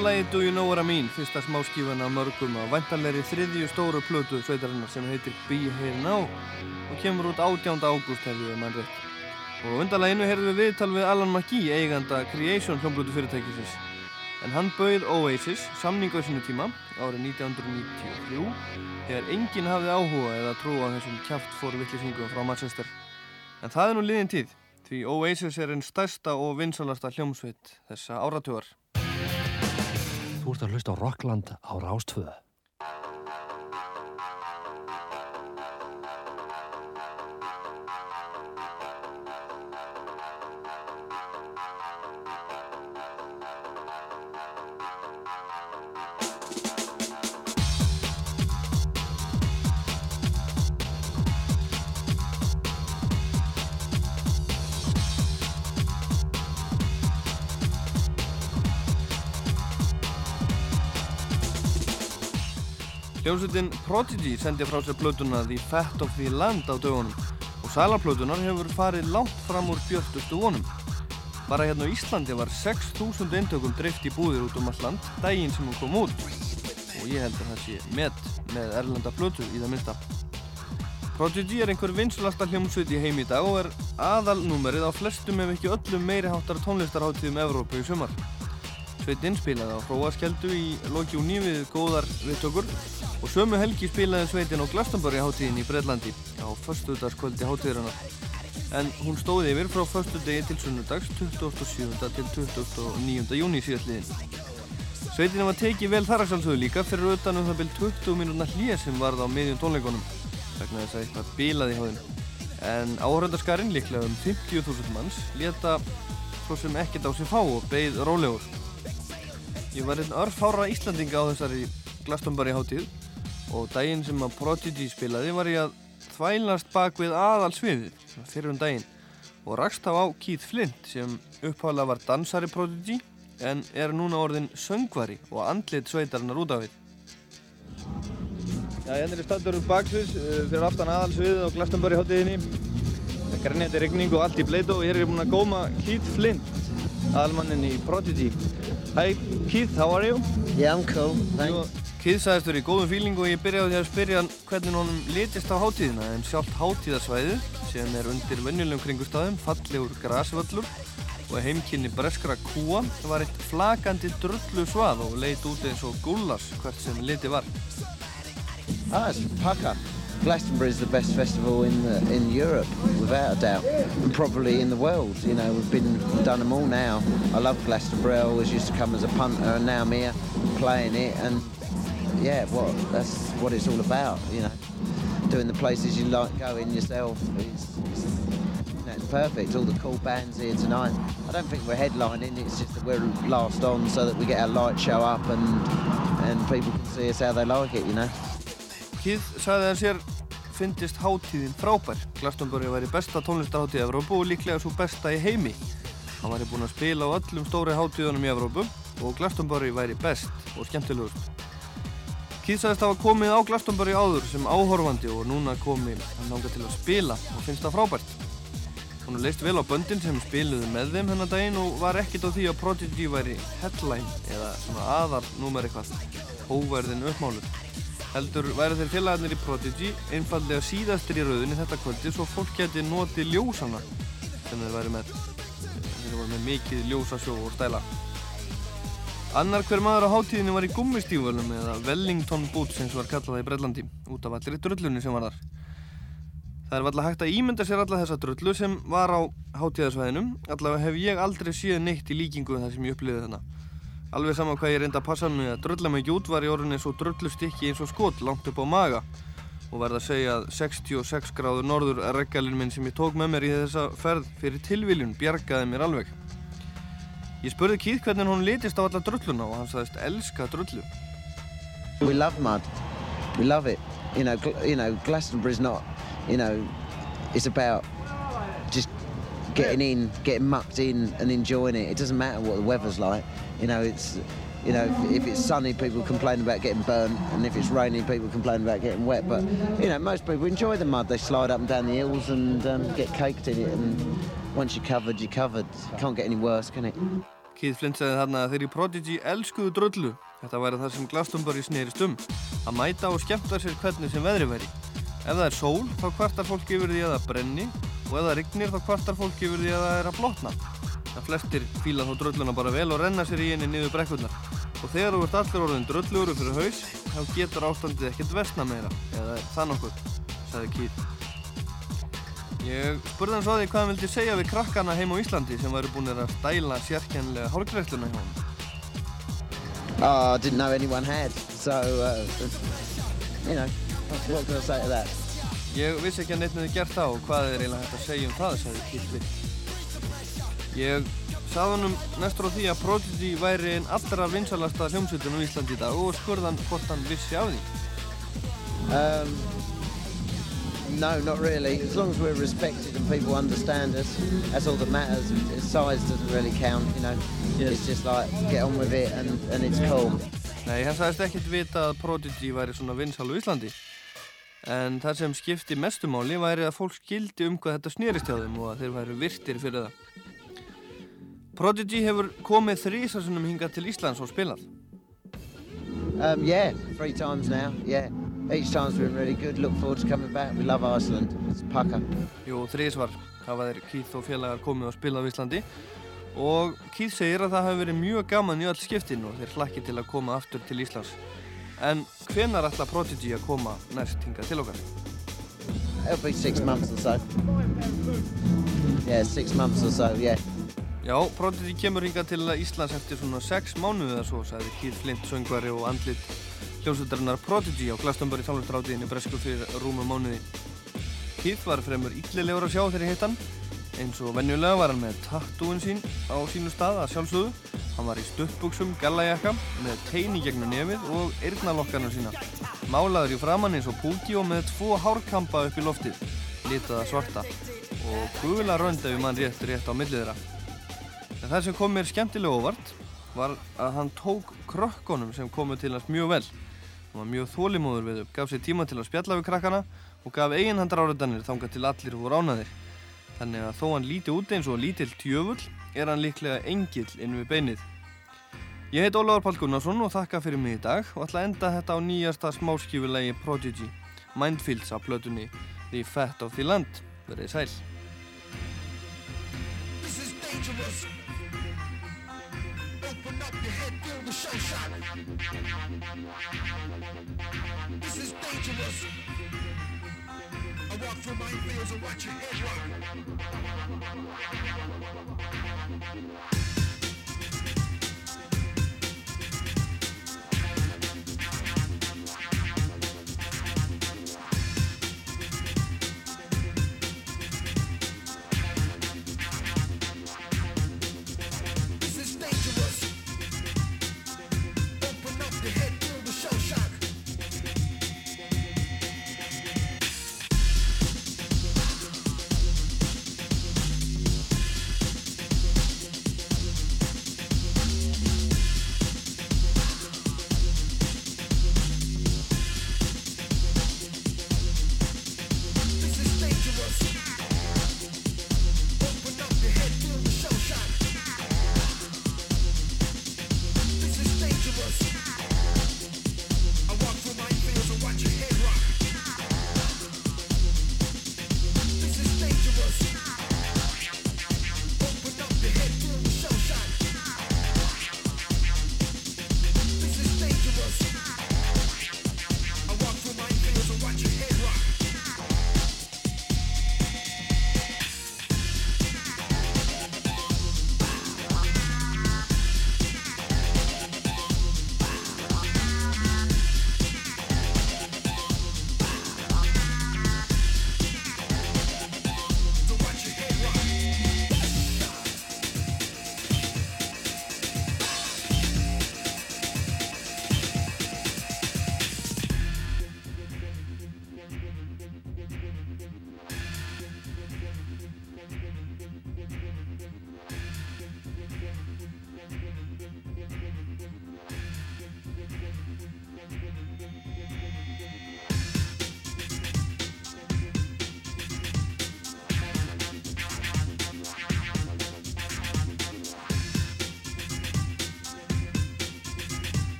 Speaker 3: Og lagi Do You Know What I Mean fyrsta smáskífan af mörgum á vantanleiri þriðju stóru plötu sveitarinnar sem heitir Be Here Now og kemur út 18. ágúst hefði við mann rétt. Og undanleginu heyrðum við viðtal við Alan McGee, eiganda Creation hljómblötu fyrirtækisins. En hann bauð Oasis samningu á sinu tíma árið 1993 þegar enginn hafði áhuga eða trú á þessum kjáft fóru vittlisingum frá Manchester. En það er nú liðin tíð því Oasis er einn stærsta og vinsalasta hljómsveit þessa áratugar.
Speaker 9: Þú ert að hlusta á Rockland á Rástvöðu.
Speaker 3: Hljómsveitin Prodigy sendi frá sér plötuna The Fat of the Land á dögunum og sælarplötunar hefur farið langt fram úr björnustu vonum. Bara hérna á Íslandi var 6.000 eintökum dreift í búðir út um all land daginn sem hún kom út og ég held að það sé met með erlenda plötu í það mynda. Prodigy er einhver vinsulasta hljómsveit í heim í dag og er aðalnúmerið á flestum ef ekki öllum meiri háttar tónlistarháttíðum Evrópu í sumar. Sveitinn spilaði á Hróaskjöldu í loki og nýfið góðar viðtökur og sömu helgi spilaði Sveitinn á Glastonbury háttíðin í Breitlandi á förstudagskvöldi háttíðurinnar. En hún stóði yfir frá förstudegi til sunnudags 27. til 29. júni síðastliðin. Sveitin var tekið vel þar að sjálfsögðu líka fyrir utan um það byrj 20 mínúna hlýja sem varð á miðjum tónleikonum vegna þess að eitthvað bílaði hjá þeim. En áhörðarskarinn, líklega um 50.000 manns, leta svo sem ekkert á sig fá og beigð rólegur. Ég var einn örfára Íslandinga á þessari Glastonbury hátíð og daginn sem að Prodigy spilaði var ég að þvælast bak við aðal sviðið fyrir um daginn og rakst þá á Keith Flint sem uppháðlega var dansari Prodigy en er núna orðin söngvari og andlit sveitarinnar út af við. Já, hérna er standur baksviðs fyrir aftan aðal sviðið á Glastonbury hátíðinni. Það er grænjandi regning og allt í bleitu og hér er ég búinn að góma Keith Flint, aðalmannin í Prodigy. Hi Keith, how are you?
Speaker 15: Yeah, I'm cool, thanks.
Speaker 3: Keith verið í góðum fíling og ég byrjaði að spyrja hann hvernig honum litist á hátíðina en sjálft hátíðasvæðu sem er undir venjulegum kringustafum, fallegur grasvöllur og heimkynni breskra kúa var eitt flakandi drullu svað og leit út eins og gullas hvert sem liti var.
Speaker 15: Ah, it's pucker. Glastonbury is the best festival in the, in Europe, without a doubt, and probably in the world. You know, we've been done them all now. I love Glastonbury. I always used to come as a punter, and now I'm here playing it, and yeah, what that's what it's all about. You know, doing the places you like going yourself. You know, it's perfect. All the cool bands here tonight. I don't think we're headlining. It's just that we're last on, so that we get our light show up, and and people can see us how they like it. You know.
Speaker 3: Keith sagði að sér fyndist hátíðin frábær. Glastonbury væri besta tónlistarhátíð Evrópu og líklega svo besta í heimi. Hann væri búinn að spila á öllum stóri hátíðunum í Evrópu og Glastonbury væri best og skemmtilegust. Að hafa komið á Glastonbury áður sem áhorfandi og núna komi hann náttúrulega til að spila og finnst það frábært. Hún er leist vel á böndin sem spiluði með þeim hennar daginn og var ekkert á því að Prodigy væri headline eða svona aðal númer eitthvað, hóverðin uppmáluð. Heldur væri þeir félagarnir í Prodigy einfallega síðastir í rauðinni þetta kvöldi svo fólk geti notið ljósana sem þeir væri með. Þeir voru með mikið ljósasjó og stæla. Annar hver maður á hátíðinni var í gummistífölum eða Wellington Boots eins og var kallað í Brellandi út af allri drullunni sem var þar. Það er alltaf hægt að ímynda sér alla þessa drullu sem var á hátíðarsvæðinum. Allavega hef ég aldrei séð neitt í líkingu þar sem ég upplýði þarna. Alveg sama hvað ég reynda að passa mig að drulla mig ekki út var í orðinni svo drullustikki eins og skot langt upp á maga og verða að segja að 66 gráður norður reggalinn minn sem ég tók með mér í þessa ferð fyrir tilviljun bjargaði mér alveg. Ég spurði hvernig hún litist á alla drulluna og hann sagðist elska drullu.
Speaker 15: We love mud. We love it. You know, you know, Glastonbury's not, you know, it's about just getting in, getting mucked in and enjoying it. It doesn't matter what the weather's like. You know, it's, you know, if, if it's sunny, people complain about getting burnt, and if it's rainy, people complain about getting wet. But, you know, most people enjoy the mud. They slide up and down the hills and um, get caked in it, and once you're covered, you're covered. Can't get any worse, can it?
Speaker 3: Keith Flint segði þarna að þeir í Prodigy elskuðu drullu. Þetta væri það sem Glastonbury snerist um. Að mæta og skemmta sér hvernig sem veðri væri. Ef það er sól, þá kvartar fólk yfir því að það brenni og ef það rignir, þá kvartar fólk yfir því að það er að blotna. Það flestir fíla þá drulluna bara vel og renna sér í henni niður brekkurnar. Og þegar þú ert allir orðin drullugur fyrir haus, þá getur ástandið ekkert versna meira. Eða það nokkuð, sagði Keith. Ég spurði hann svo því hvað hann vildi segja við krakkana heim á Íslandi sem væri búin að stæla sérkjænlega hálgreisluna hjá hann.
Speaker 15: Oh, I didn't know anyone had, so, uh, you know, what can I say to that?
Speaker 3: Ég vissi ekki að neitt með þið gert það og hvað er eiginlega hægt að segja um það, sagði Flint. Ég sagði hann um næstur á því að Prodigy væri einn allra vinsalasta hljómsveitum á Íslandi í dag og spurði hann hvort hann vissi af því.
Speaker 15: Um, no, not really. As long as we're respected and people understand us, that's all that matters. Size doesn't really count, you know. It's just like, get on with it and, and it's cool.
Speaker 3: Nei, hann sagðist ekkert vita að Prodigy væri svona vinsal á Íslandi. En það sem skipti mestumáli væri að fólk skildi um hvað þetta snýrist hjá þeim og að þeir væri virtir fyrir það. Prodigy hefur komið þrísasunum hingað til Íslands og spilað.
Speaker 15: Um, yeah, three times now, yeah. Each time's been really good. Look forward to coming back. We love Iceland. It's pucker.
Speaker 3: Jú, þrísvar hafa þeir Keith og félagar komið og spilað á Íslandi og Keith segir að það hefur verið mjög gaman í öll skiptin og þeir hlakki til að koma aftur til Íslands. En hvenar ætla Prodigy að koma næst hinga til okkar?
Speaker 15: It'll be six months or so. Yeah, six months or so, yeah.
Speaker 3: Já, Prodigy kemur hinga til Íslands eftir svona sex mánuðið eða svo, sagði Keith Flint, söngvari og andlit hljómsveitarinnar Prodigy á Glastonbury tónlistrátiðinni Bresku fyrir rúmu mánuði. Keith var fremur yllilegur að sjá þegar ég hitt hann. Eins og venjulega var hann með tattúin sín á sínu stað að sjálfsögðu. Hann var í stuttbuksum, gallajakka, með teini gegnum nefið og eirnalokkarnar sína. Málaður í framann eins og púki og með tvo hárkampa upp í loftið, litaða svarta og gula rönd ef mann rétt rétt á millið þeirra. En það sem kom mér skemmtilega óvart var að hann tók krökkunum sem komu til hans mjög vel. Hann var mjög þólimóður við upp, gaf sér tíma til að spjalla við krakkana og gaf eiginhandar áriðanir þangað til allir voru ánaðir. Þannig að þó hann líti út eins og lítill tjöfull er hann líklega engill inn við beinið. Ég heit Ólafur Pál Gunnarsson og þakka fyrir mig í dag og ætla að enda þetta á nýjasta smáskífulegi Prodigy, Mindfields af plötunni The Fat of the Land. Verðið sæl.
Speaker 13: Open up your head, feel the. This is dangerous. I walk through minefields and watch your head rock.